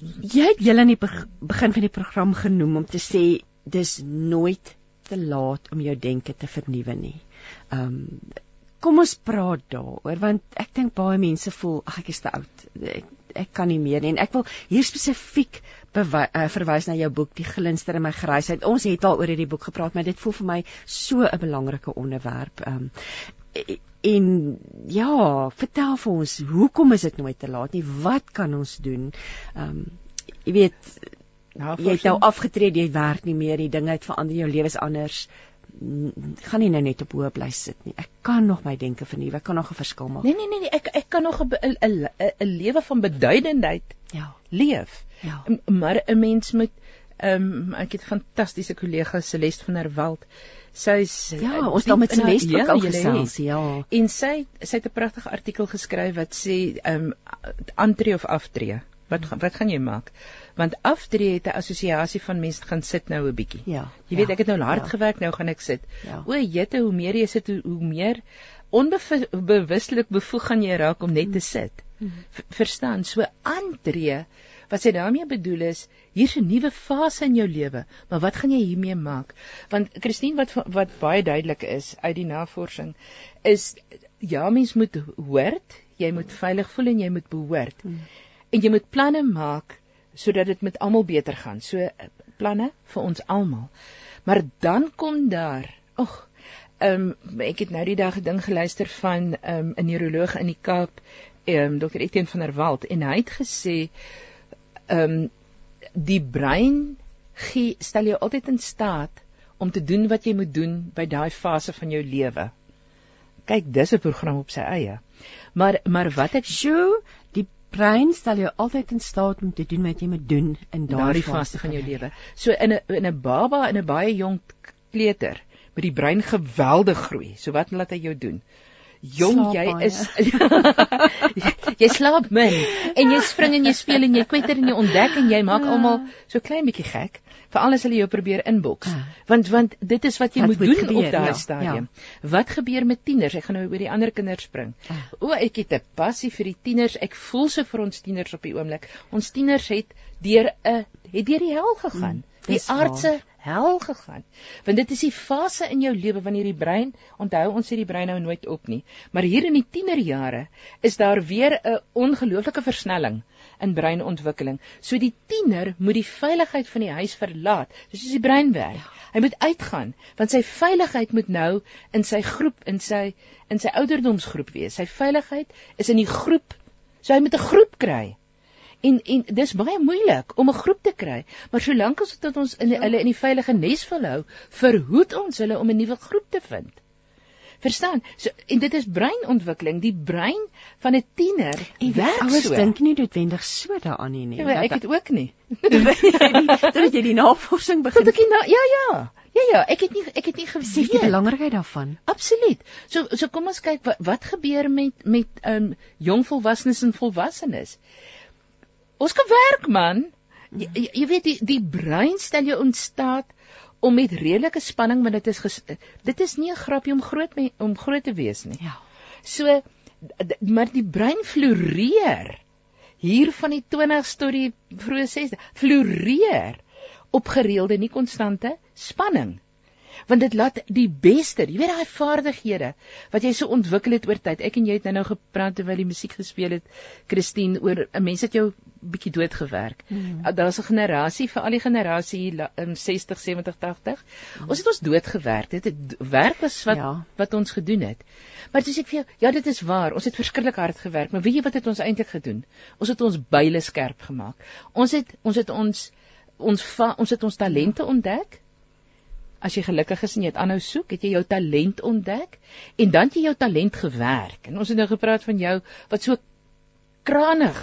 Jy het julle in die begin van die program genoem om te sê dis nooit te laat om jou denke te vernuwe nie. Um kom ons praat daaroor want ek dink baie mense voel ag ek is te oud. Ek, ek kan nie meer nie en ek wil hier spesifiek uh, verwys na jou boek Die glinster in my grysheid. Ons het al oor hierdie boek gepraat, maar dit voel vir my so 'n belangrike onderwerp. Um en ja, vertel vir ons, hoekom is dit nooit te laat nie? Wat kan ons doen? Ehm um, jy weet nou, jy het nou afgetree, jy werk nie meer, die dinge het verander, jou lewe is anders. Gaan nie nou net op hoop bly sit nie. Ek kan nog my denke vernuwe, ek kan nog 'n verskil maak. Nee nee nee, nee ek ek kan nog 'n 'n 'n lewe van beduidendheid ja, leef. Ja. Maar 'n mens moet ehm um, ek het fantastiese kollega Celeste van der Walt Sy's ja, uh, ons het met Celeste ook al gesels, ja. En sy sy het 'n pragtige artikel geskryf wat sê ehm um, aantree of aftree. Wat wat gaan jy maak? Want aftree het 'n assosiasie van mense gaan sit nou 'n bietjie. Ja. Jy weet ja, ek het nou hard ja. gewerk, nou gaan ek sit. Ja. O, jette, hoe meer jy sit, hoe, hoe meer onbewuslik bevoeg gaan jy raak om net te sit. Mm. Verstaan? So aantree Wat sy daarmee bedoel is, hier's 'n nuwe fase in jou lewe, maar wat gaan jy hiermee maak? Want Christine wat wat baie duidelik is uit die navorsing is ja, mens moet hoort, jy moet veilig voel en jy moet behoort. Hmm. En jy moet planne maak sodat dit met almal beter gaan. So planne vir ons almal. Maar dan kom daar, ag, ehm um, ek het nou die dag 'n ding geluister van ehm um, 'n neuroloog in die Kaap, ehm um, Dr. Etienne van der Walt en hy het gesê ehm um, die brein gee stel jou altyd in staat om te doen wat jy moet doen by daai fase van jou lewe. Kyk, dis 'n program op sy eie. Maar maar wat ek sjoe, die brein stel jou altyd in staat om te doen wat jy moet doen in daai fase van jou lewe. So in 'n in 'n baba in 'n baie jonk kleuter met die brein geweldig groei. So wat laat hy jou doen? Jong slaap jy baie. is jy, jy slaap min en jy spring en jy speel en jy kwetter en jy ontdek en jy maak ja. almal so klein bietjie gek vir alles hulle jou probeer inboks ja. want want dit is wat jy wat moet, moet doen gebeur, op daai ja, stadium ja. wat gebeur met tieners ek gaan nou oor die ander kinders spring ja. o ek het 'n passie vir die tieners ek voel so vir ons tieners op die oomblik ons tieners het deur 'n het deur die hel gegaan mm, die aardse hel gegaan. Want dit is die fase in jou lewe wanneer die brein, onthou ons sê die brein nou nooit op nie, maar hier in die tienerjare is daar weer 'n ongelooflike versnelling in breinontwikkeling. So die tiener moet die veiligheid van die huis verlaat. Dis soos die brein werk. Hy moet uitgaan want sy veiligheid moet nou in sy groep, in sy in sy ouderdomsgroep wees. Sy veiligheid is in die groep. So hy moet 'n groep kry. En en dis baie moeilik om 'n groep te kry, maar solank as dit ons in die, ja. hulle in die veilige nes wil hou, verhoed ons hulle om 'n nuwe groep te vind. Verstaan? So en dit is breinontwikkeling. Die brein van 'n tiener En werk ouers so. dink nie noodwendig so daaraan nie. Ja, maar ek het ook nie. Totdat jy die navorsing begin Tot ek nie na, ja ja. Ja ja, ek het nie ek het nie besef die belangrikheid daarvan. Absoluut. So so kom ons kyk wat wat gebeur met met um jong volwassenes en volwassenes. Ons kan werk man. Jy, jy, weet die die brein stel jou in staat om met redelike spanning want dit is ges, dit is nie 'n grapjie om groot me, om groot te wees nie. Ja. So maar die brein floreer hier van die 20 tot die vroeë 60 floreer op gereelde nie konstante spanning want dit laat die beste jy weet daai vaardighede wat jy so ontwikkel het oor tyd. Ek en jy het nou nou gepraat terwyl die musiek gespeel het Christine oor 'n mens het jou bietjie doodgewerk. Mm. daar's 'n generasie vir al die generasie in 60 70 80 mm. ons het ons doodgewerk. Dit het werk was wat Ja. wat ons gedoen het. Maar dis ek vir jou ja dit is waar. Ons het verskriklik hard gewerk maar weet jy wat het ons eintlik gedoen? Ons het ons byle skerp gemaak. Ons het ons het ons ons va, ons het ons talente ontdek as jy gelukkig is en jy het aanhou soek, het jy jou talent ontdek en dan het jy jou talent gewerk. En ons het nou gepraat van jou wat so kranig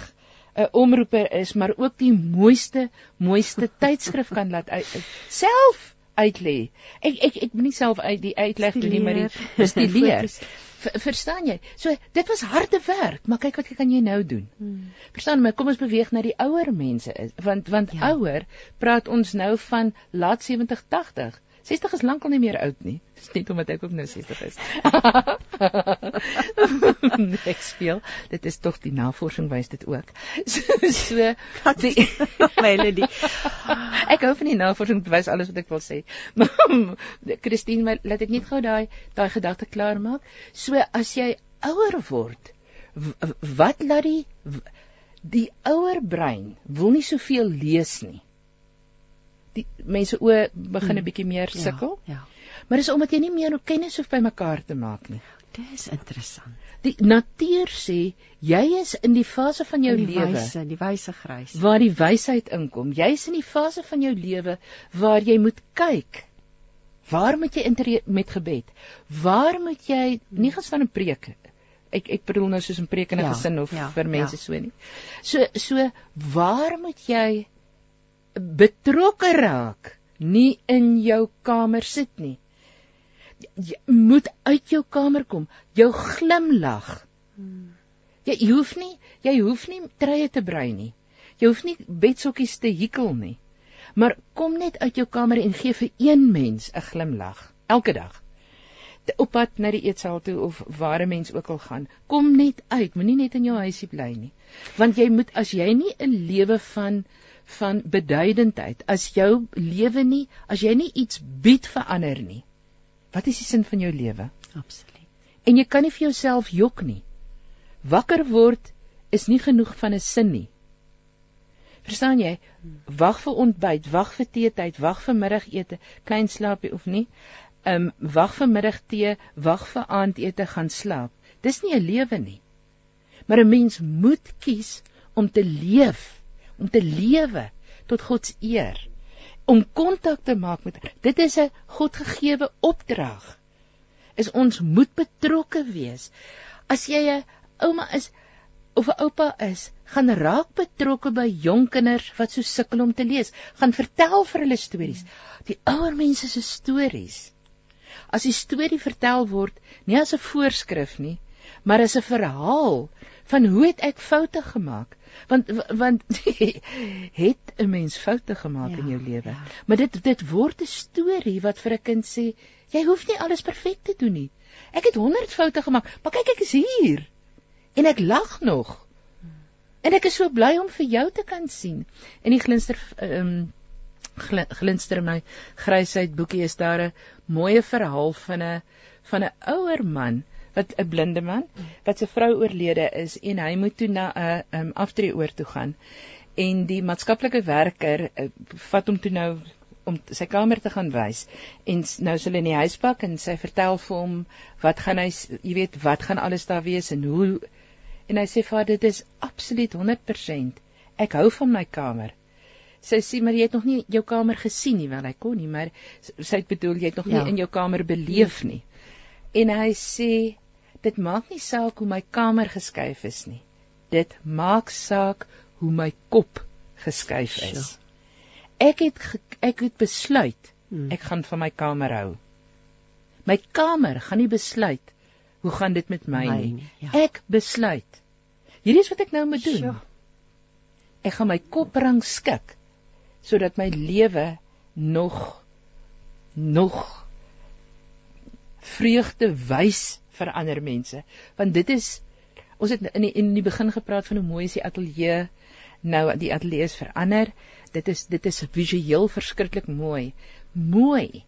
'n uh, omroeper is, maar ook die mooiste mooiste tydskrif kan laat uit, self uitlê. Ek ek ek moet nie self uit die uitleg doen nie, maar die bestudeer. Ver, verstaan jy? So dit was harde werk, maar kyk wat kan jy nou doen? Hmm. Verstaan my, kom ons beweeg na die ouer mense is, want want ja. ouer praat ons nou van laat 70 80. 60 is lankal nie meer oud nie. Dis net omdat ek ook nou 60 is. ek speel. Dit is tog die navorsing wys dit ook. So, so die, Melody. ek hou van die navorsing bewys alles wat ek wil sê. Christine, maar laat ek net gou daai daai gedagte klaar maak. So as jy ouer word, wat laat die die ouer brein wil nie soveel lees nie. Die mense oë begin 'n bietjie meer sukkel, Ja. ja. maar dis omdat jy nie meer kennis hoef bymekaar te maak nie. Dis interessant. Die natuur sê jy is in die fase van jou die lewe wyse, die wyse grys. waar die wysheid inkom. Jy's in die fase van jou lewe waar jy moet kyk. Waar moet jy met gebed? Waar moet jy nie gaan staan en preek? Ek ek bedoel nou soos 'n preek in 'n Ja, gesin of ja, vir mense ja. so nie. So so waar moet jy betrokke raak? Nie in jou kamer sit nie. Jy moet uit jou kamer kom. Jou glimlag. Jy, jy hoef nie jy hoef nie treie te brei nie. Jy hoef nie bedsokkies te hikkel nie. Maar kom net uit jou kamer en gee vir een mens 'n glimlag elke dag. Op pad na die eetsaal toe of waar 'n mens ook al gaan, kom net uit, moenie net in jou huisie bly nie. Want jy moet as jy nie 'n lewe van van beduidendheid, as jou lewe nie, as jy nie iets bied vir ander nie. Wat is die sin van jou lewe? Absoluut. En jy kan nie vir jouself jok nie. Wakker word is nie genoeg van 'n sin nie. Verstaan jy? Wag vir ontbyt, wag vir teetyd, wag vir middagete, klein slaapie of nie. Ehm um, wag vir middagtee, wag vir aandete, gaan slaap. Dis nie 'n lewe nie. Maar 'n mens moet kies om te leef, om te lewe tot God se eer, om kontak te maak met dit is 'n Godgegewe opdrag is ons moet betrokke wees. As jy 'n ouma is of 'n oupa is, gaan raak betrokke by jong kinders wat so sukkel om te lees. Gaan vertel vir hulle stories. Die ouer mense se stories. As die storie vertel word nie as 'n voorskrif nie, maar as 'n verhaal van hoe het ek foute gemaak? Want want het 'n mens foute gemaak Ja, in jou lewe. ja. Maar dit dit word 'n storie wat vir 'n kind sê, jy hoef nie alles perfek te doen nie. Ek het 100 foute gemaak, maar kyk ek is hier. En ek lag nog. En ek is so bly om vir jou te kan sien. In die glinster ehm um, glinster in my grysheid boekie is daar 'n mooi verhaal van 'n van 'n ouer man wat 'n blinde man wat sy vrou oorlede is en hy moet toe na 'n um, aftreeoor toe gaan. En die maatskaplike werker uh, vat hom toe nou om sy kamer te gaan wys. En nou is hulle in die huispak en sy vertel vir hom wat gaan hy jy weet wat gaan alles daar wees en hoe en hy sê vir haar dit is absoluut 100% ek hou van my kamer. Sy sê maar jy het nog nie jou kamer gesien nie. Wel hy kon nie maar sy het bedoel jy het nog Ja. nie in jou kamer beleef nie En hy sê dit maak nie saak hoe my kamer geskuif is nie. Dit maak saak hoe my kop geskuif is. Ek het ge, ek het besluit Hmm. ek gaan van my kamer hou. My kamer gaan nie besluit hoe gaan dit met my, My nie. ja. Ek besluit. Hierdie is wat ek nou moet doen. Sjoe. Ek gaan my kop rangskik sodat my lewe nog nog vreugde wys vir ander mense. Want dit is ons het in die, in die begin gepraat van hoe mooi is die ateljee nou die ateljee is verander dit is dit is visueel verskriklik mooi. Mooi.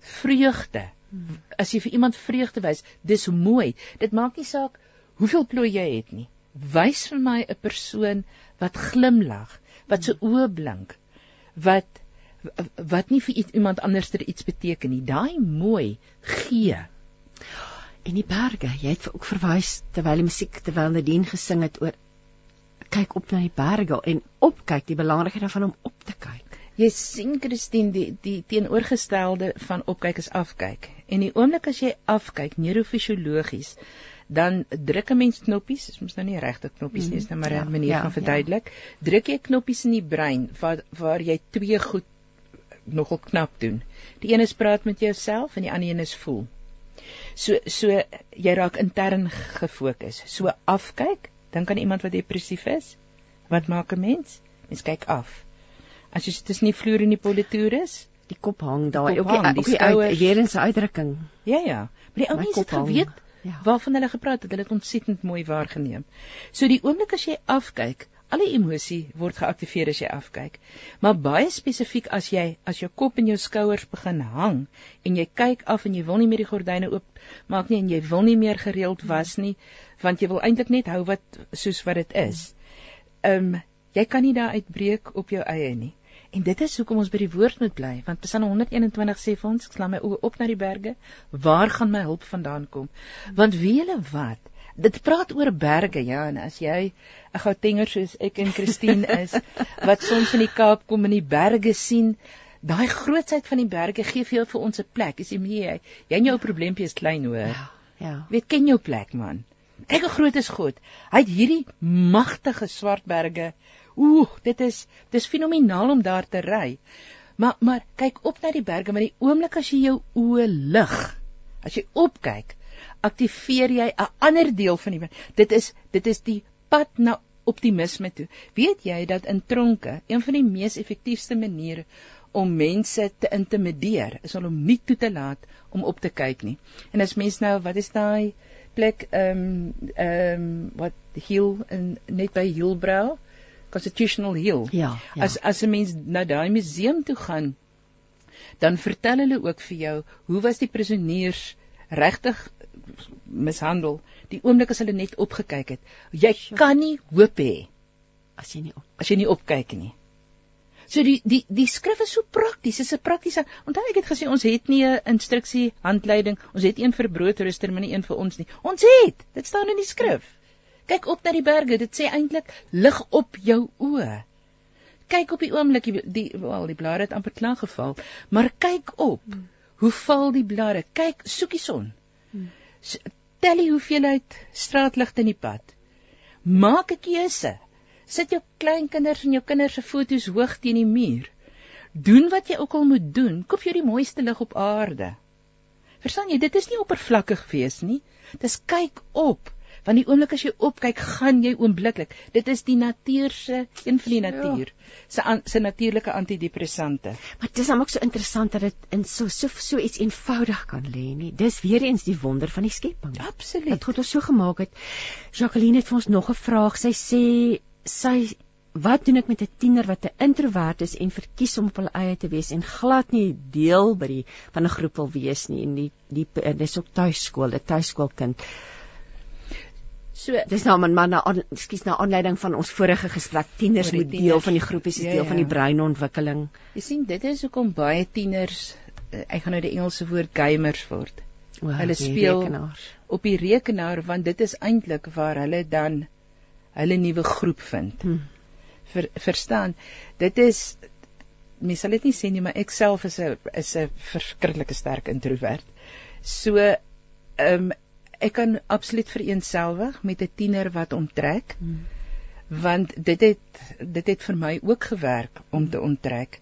Vreugde. As jy vir iemand vreugde wys dis mooi. Dit maak nie saak hoeveel plooi jy het nie. Wys vir my 'n persoon wat glimlag wat se oë blink wat wat nie vir iets, iemand anderster iets beteken nie daai mooi gee En die berge, jy het ook verwys terwyl die musiek terwyl Nadine gesing het oor kyk op na die berge en opkyk, die belangrikheid daarvan om op te kyk. Jy sien Christine die die teenoorgestelde van opkyk is afkyk. En die oomblik as jy afkyk neurofisiologies dan druk 'n mens knoppies, dis mos nou nie regte knoppies nie, is nou maar 'n Ja, manier ja, van ja. verduidelik. Druk jy knoppies in die brein waar waar jy twee goed nogal knap doen. Die een is praat met jouself en die ander een is voel. So so jy raak intern gefokus. So afkyk, dan kan iemand wat depressief is, wat maak 'n mens? Mens kyk af. As jy tussen die vloer en die politoer is, Die kop hang daar, kop ook die, hang, die ook die uit, weer in sy uitdrukking. ja ja, maar die ou mense het geweet Ja. waarvan hulle gepraat het, hulle het ontsettend mooi waargeneem. So die oomblik as jy afkyk, alle emosie word geaktiveer as jy afkyk. Maar baie spesifiek as jy as jou kop en jou skouers begin hang en jy kyk af en jy wil nie meer die gordyne oop maak nie en jy wil nie meer gereeld was nie, want jy wil eintlik net hou wat soos wat dit is. Ehm um, jy kan nie daar uitbreek op jou eie nie. En dit is hoekom ons by die woord moet bly, want Psalm 121 sê vir ons, ek slaan my oë op na die berge, waar gaan my hulp vandaan kom? Want weet julle wat? Dit praat oor berge, ja, en as jy 'n Gautenger soos ek en Christine is, wat soms in die Kaap kom en die berge sien, daai grootsheid van die berge gee vir jou vir ons 'n plek. Is jy mee? Jy, jy en jou probleempie is klein hoor. Ja, ja. Weet ken jou plek man. Kyk hoe groot is God. Hy het hierdie magtige swart berge. Ooh, dit is dis fenomenaal om daar te ry. Maar maar kyk op na die berge, maar die oomblik as jy jou oë lig, as jy opkyk, aktiveer jy 'n ander deel van die berg. Dit is dit is die pad na optimisme toe. Weet jy dat in tronke een van die mees effektiewste maniere om mense te intimideer is om hom nie toe te laat om op te kyk nie. En as mens nou, wat is daai plek ehm um, ehm um, wat Hill in net by Hillbrow Constitutional Hill. Ja, ja. As as 'n mens na daai museum toe gaan, dan vertel hulle ook vir jou hoe was die prisoniers regtig mishandel die oomblik as hulle net opgekyk het. Jy kan nie hoop hê as jy nie op. as jy nie opkyk nie. So die die die skrif is so prakties, is 'n praktiese. Onthou ek het gesê ons het nie 'n instruksie handleiding, ons het een vir broodrooster, maar nie een vir ons nie. Ons het, dit staan in die skrif. Kyk op na die berge, dit sê eintlik lig op jou oë. Kyk op die oomblik die die wel die blare het amper klaar geval, maar kyk op. Hoe val die blare? Kyk, soek die son. S- Tel die hoeveelheid straatligte in die pad. Maak 'n keuse. Sit jou kleinkinders en jou kinders se foto's hoog teen die muur. Doen wat jy ook al moet doen. Koop jou die mooiste lig op aarde. Verstaan jy, dit is nie oppervlakkig wees nie. Dis kyk op. Want die oomblik as jy opkyk, gaan jy oombliklik. Dit is die natuur se een van die natuur se an- se natuurlike antidepressante. Maar dit is dan ook so interessant dat dit in so so so iets eenvoudig kan lê, nie. Dis weer eens die wonder van die skepping. Absoluut. Dat God ons so gemaak het. Jacqueline het vir ons nog 'n vraag. Sy sê sy wat doen ek met 'n tiener wat 'n introwert is en verkies om op hul eie te wees en glad nie deel by die van 'n groep wil wees nie en die die dis ook tuiskool, 'n tuiskoolkind. So Dis nou man, maar na ekskuus na aanleiding van ons vorige gesprek, tieners moet deel tieners. van die groepies, is Ja, deel van ja. die breinontwikkeling. Jy sien, dit is hoekom baie tieners, eh, ek gaan nou die Engelse woord gamers word, O, Hulle speel- rekenaars. op die rekenaar want dit is eintlik waar hulle dan hulle nuwe groep vind. Hm. Ver, verstaan? Dit is mens sal dit nie sê nie, maar ek self is 'n is 'n verskriklike sterk introwert. So ehm um, ek kan absoluut vereenselwig met 'n tiener wat onttrek. Hmm. Want dit het dit het vir my ook gewerk om te onttrek.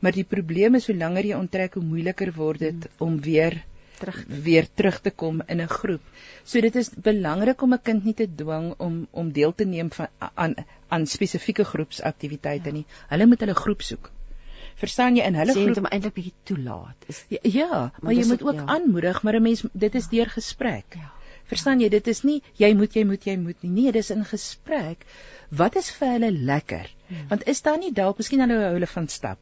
Maar die probleem is hoe langer jy onttrek, hoe moeiliker word dit hmm. om weer terug weer terug te kom in 'n groep. So dit is belangrik om 'n kind nie te dwing om om deel te neem van aan aan spesifieke groepsaktiwiteite ja. nie. Hulle moet hulle groep soek. Verstaan jy in hulle groep om eintlik bietjie toelaat. Is ja, ja maar, maar jy moet ook ja. aanmoedig, maar 'n mens dit is deur gesprek. Ja. Verstaan jy, dit is nie jy moet jy moet jy moet nie. Nee, dis in gesprek. Wat is vir hulle lekker? Hmm. Want is daar nie dalk miskien hulle hulle van stap?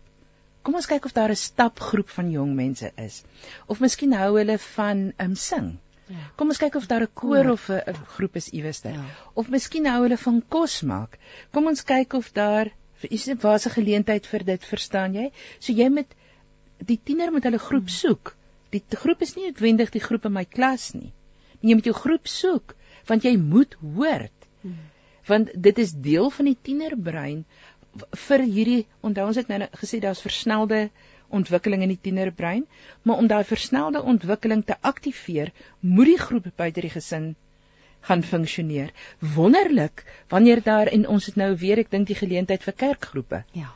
Kom ons kyk of daar 'n stapgroep van jong mense is. Of miskien hou hulle van um sing. Ja. Kom ons kyk of daar 'n koor of 'n groep is iewers daar. Ja. Of miskien hou hulle van kos maak. Kom ons kyk of daar is 'n waarse geleentheid vir dit, verstaan jy? So jy moet die tiener met hulle groep hmm. soek. Die groep is nie noodwendig die groep in my klas nie. Jy moet jou groep soek want jy moet hoort. Hmm. Want dit is deel van die tienerbrein vir hierdie onthou ons het nou gesê daar's versnelde ontwikkeling in die tienerbrein, maar om daai versnelde ontwikkeling te aktiveer, moet die groep buite die gesin gaan funksioneer. Wonderlik wanneer daar en ons het nou weer ek dink die geleentheid vir kerkgroepe. Ja.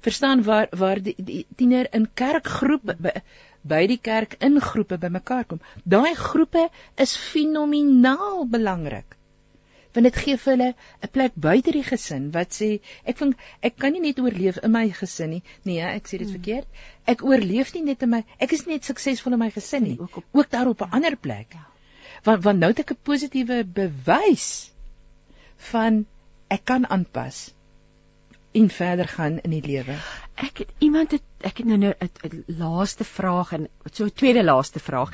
Verstaan waar waar die, die tiener in kerkgroepe by, by die kerk in groepe bymekaar kom. Daai groepe is fenomenaal belangrik want dit gee vir hulle 'n plek buite die gesin wat sê ek vind ek kan nie net oorleef in my gesin nie nee ek sê dit hmm. verkeerd ek oorleef nie net in my ek is net suksesvol in my gesin nie ook, op, ook daar op 'n ander plek ja. want want nou het ek 'n positiewe bewys van ek kan aanpas en verder gaan in die lewe. Ek het iemand het ek het nou 'n nou, laaste vraag en so 'n tweede laaste vraag.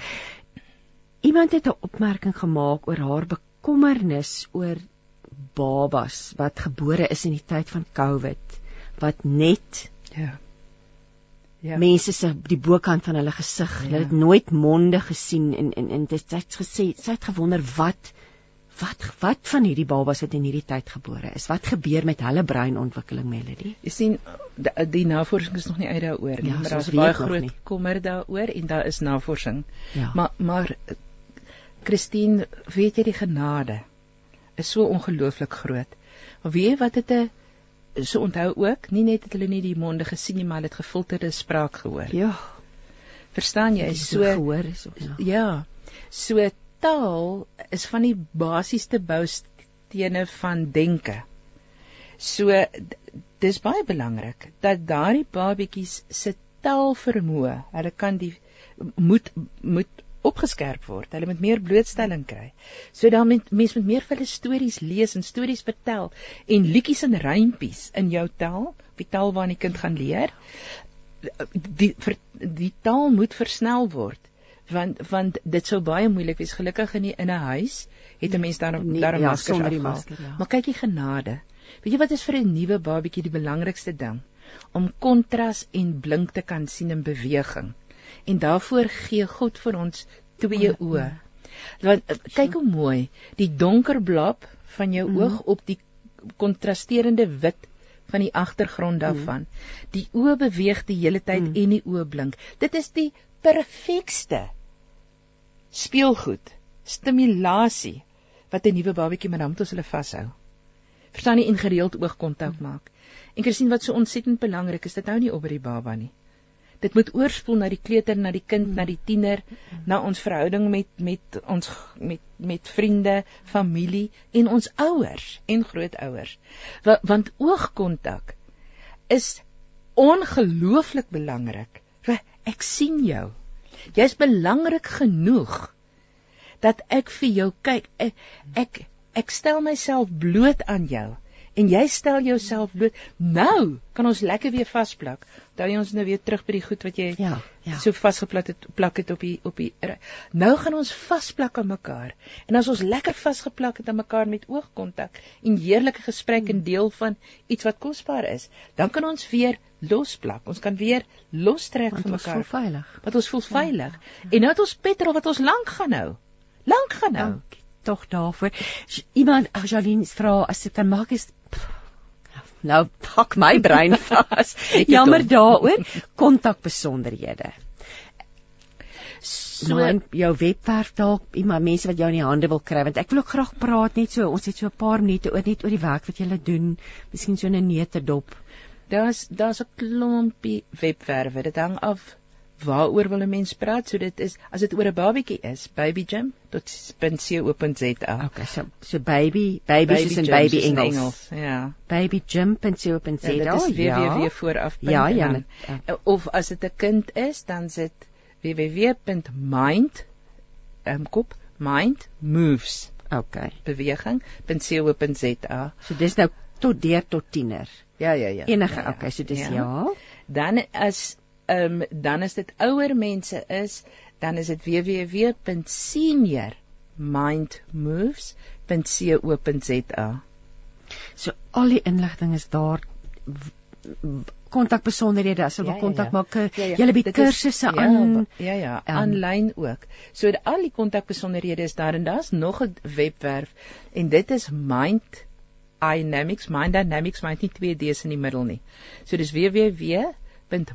Iemand het 'n opmerking gemaak oor haar bekommernis oor babas wat gebore is in die tyd van COVID wat net ja ja mense se die bokant van hulle gesig ja. hulle het nooit monde gesien en en en dit het gesê sy het gewonder wat wat wat van hierdie babas wat in hierdie tyd gebore is wat gebeur met hulle breinontwikkeling melody jy sien die, die navorsing is nog nie uit daaroor nie ja, maar daar's baie groot kommer daaroor en daar is navorsing ja. maar maar Christine, weet jy die genade is so ongelooflik groot. Weet jy wat dit 'n so onthou ook, nie net het hulle nie die monde gesien nie, maar hulle het gefilterde spraak gehoor. Ja. Verstaan jy? So gehoor is ook ja. Ja. So taal is van die basiese boustene van denke. So dis baie belangrik dat daardie babatjies se taalvermoë, hulle kan die moet moet opgeskerp word. Hulle moet meer blootstelling kry. So dan met mense met meer vir hulle stories lees en stories vertel en liedjies en rympies in jou taal, die taal waarin die kind gaan leer. Die vir, die taal moet versnel word want want dit sou baie moeilik wees. Gelukkig in die, in 'n huis het 'n mens daar nee, daar 'n ja, masker sonder die masker ja. maar kyk die genade. Weet jy wat is vir 'n nuwe babatjie die belangrikste ding? Om kontras en blink te kan sien in beweging. En daarvoor gee God vir ons twee oë. Want eh, kyk hoe mooi, die donker blap van jou mm. oog op die kontrasterende wit van die agtergrond mhm. daarvan. Mm. Die oë beweeg die hele tyd mm. en die oë blink. Dit is die perfekste speelgoed, stimulasie wat 'n nuwe babatjie met hom tot hulle vashou. Verstaan nie in gereeld oogkontak mm. maak. En Christine wat so ontsettend belangrik is, dit hou nie op by die baba nie dit moet oorspoel na die kleuter, na die kind, mm. na die tiener, mm. na ons verhouding met met ons met met vriende, familie en ons ouers en grootouers. Want, want oogkontak is ongelooflik belangrik. Ek sien jou. Jy's belangrik genoeg dat ek vir jou kyk. Ek ek, ek stel myself bloot aan jou en jy stel jouself bloot. Nou kan ons lekker weer vasplak. Onthou jy ons nou weer terug by die goed wat jy ja, ja. so vasgeplak het, plak het op die op die Nou gaan ons vasplak aan mekaar. En as ons lekker vasgeplak het aan mekaar met oogkontak en heerlike gesprek en deel van iets wat kosbaar is, dan kan ons weer losplak. Ons kan weer lostrek van mekaar. Ons voel veilig. Wat ons voel veilig. Ja, ja. En nou het ons petrol wat ons lank gaan hou. Lank gaan hou. Dankie tog daarvoor. Iemand, Jaline vra as ek kan maak is nou pak my brein vas. Jammer daaroor. Kontak besonderhede. So nou, in jou webwerf dalk iemand mense wat jou in die hande wil kry want ek wil ook graag praat net so ons het so 'n paar minute oor net oor die werk wat jy doen. Miskien so 'n neutedop. Daar's daar's 'n klompie webwerwe. Dit hang af waaroor wil 'n mens praat? So dit is as dit oor 'n babietjie is, babygym.co.za. Okay, so so baby, baby is in baby Engels. Engels. Ja. babygym.co.za. Ja, dit is www ja. vooraf. Ja, ja, ja. Of as dit 'n kind is, dan sit www.mind um, kop mind moves. Okay. beweging.co.za. So dis nou tot deur tot tiener. Ja, ja, ja. Enige, ja, ja. okay, so dis ja. ja. Dan as ehm um, dan as dit ouer mense is, dan is dit www.seniormindmoves.co.za. So al die inligting is daar kontak besonderhede as jy wil kontak ja, ja, ja. maak. Ja, ja. Jy bied kursusse ja, aan. Ja ja, aanlyn um, ook. So al die kontak besonderhede is daar en daar's nog 'n webwerf en dit is Mind Dynamics, Mind Dynamics, mind nie twee D's in die middel nie. So dis www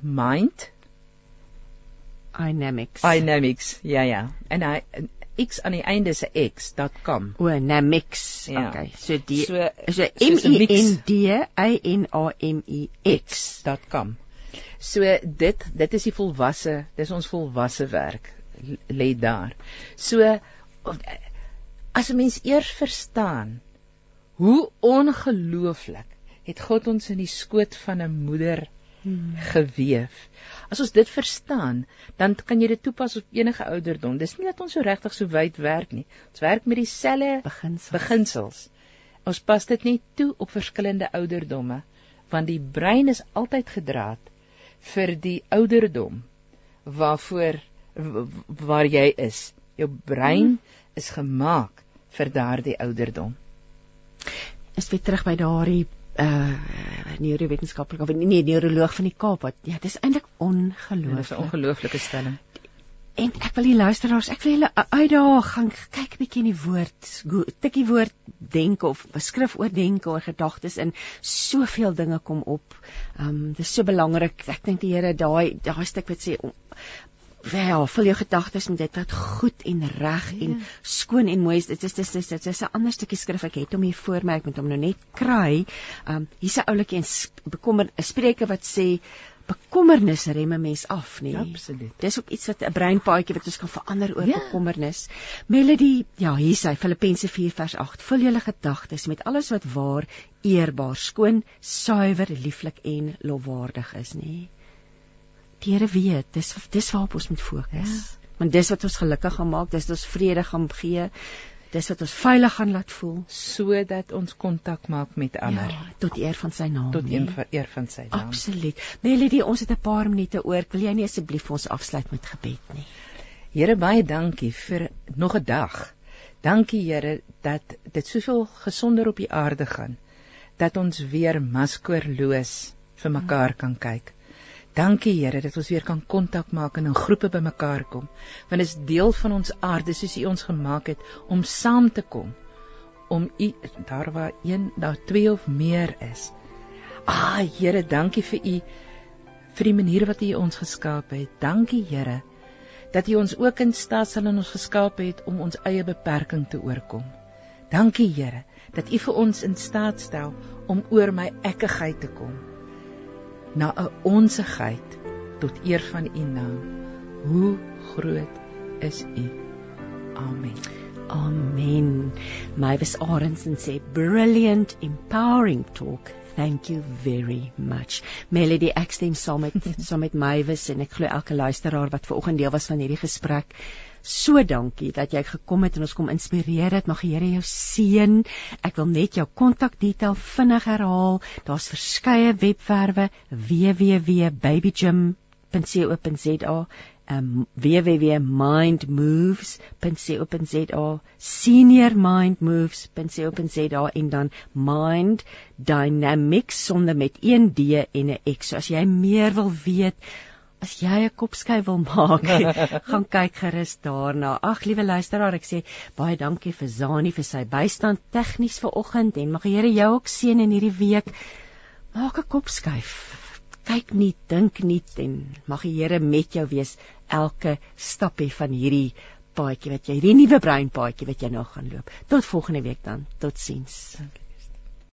mind. Dynamics. Dynamics ja ja. En hy x aan die einde is 'n x.com o dynamics ja. okay so die so, so m i n d y n a m i x.com so dit dit is die volwasse dis ons volwasse werk lê daar. So as 'n mens eers verstaan hoe ongelooflik het God ons in die skoot van 'n moeder hmm. geweef. As ons dit verstaan, dan kan jy dit toepas op enige ouderdom. Dis nie dat ons so regtig so wyd werk nie. Ons werk met dieselfde beginsels. beginsels. Ons pas dit net toe op verskillende ouderdomme, want die brein is altyd gedraad vir die ouderdom waarvoor waar jy is. Jou brein hmm. is gemaak vir daardie ouderdom. Is weer terug by daardie uh neurowetenskaplike of nee neuroloog van die Kaap wat ja dis eintlik ongelooflik. Dis 'n ongelooflike stelling. En ek wil die luisteraars, ek wil julle uitdaag gaan kyk 'n bietjie in die woord, tikkie woord denke of beskrif oor denke oor gedagtes in soveel dinge kom op. Ehm um, dis so belangrik. Ek dink die Here daai daai stuk wat sê wel, vul jou gedagtes met dit wat goed en reg ja. en skoon en mooi is. Dit is dit is dit is 'n ander stukkie skrif ek het hom hier voor my, ek moet hom nou net kry. Um hier's 'n oulike en bekommer 'n spreuke wat sê bekommernis rem 'n mens af, nee. Absoluut. Dis ook iets wat 'n breinpaadjie wat ons kan verander oor ja. bekommernis. Melody, ja, hier sê Filippense 4 vers 8. Vul julle gedagtes met alles wat waar, eerbaar, skoon, suiwer, lieflik en lofwaardig is, nee. Die Here weet, dis dis waarop ons moet fokus. Ja. Want dis wat ons gelukkig gaan maak, dis wat ons vrede gaan gee. Dis wat ons veilig gaan laat voel sodat ons kontak maak met ander ja, tot eer van sy naam. Tot nee. eer van sy naam. Absoluut. Melody, ons het 'n paar minute oor. Wil jy nie asseblief ons afsluit met gebed nie? Here, baie dankie vir nog 'n dag. Dankie Here dat dit soveel gesonder op die aarde gaan. Dat ons weer maskoorloos vir mekaar kan kyk. Dankie Here dat ons weer kan kontak maak en in groepe bymekaar kom. Want dit is deel van ons aard, dis soos U ons gemaak het om saam te kom. Om U daar waar een, daar twee of meer is. Ah Here, dankie vir U vir die manier wat U ons geskaap het. Dankie Here dat U ons ook in staat sal in ons geskaap het om ons eie beperking te oorkom. Dankie Here dat U vir ons in staat stel om oor my ekkigheid te kom na 'n onsigheid tot eer van U naam. Hoe groot is U? Amen. Amen. Mavis Arendsen sê brilliant empowering talk. Thank you very much. Melody ek stem saam met saam met Mavis en ek glo elke luisteraar wat ver oggend deel was van hierdie gesprek So dankie dat jy gekom het en ons kom inspireer het. Mag die Here jou seën. Ek wil net jou kontakdetail vinnig herhaal. Daar's verskeie webwerwe www.babygym.co.za um www.mindmoves.co.za seniormindmoves.co.za en dan mind dynamics sonder met 1 d en 'n x. So as jy meer wil weet, As jy 'n kopskyf wil maak, gaan kyk gerus daarna. Ag, liewe luisteraar, ek sê baie dankie vir Zani vir sy bystand tegnies vir oggend en mag die Here jou ook seën in hierdie week. Maak 'n kopskyf. Kyk nie, dink nie en mag die Here met jou wees elke stappie van hierdie paadjie wat jy hierdie nuwe breinpaadjie wat jy nou gaan loop. Tot volgende week dan. Totsiens. Dankie.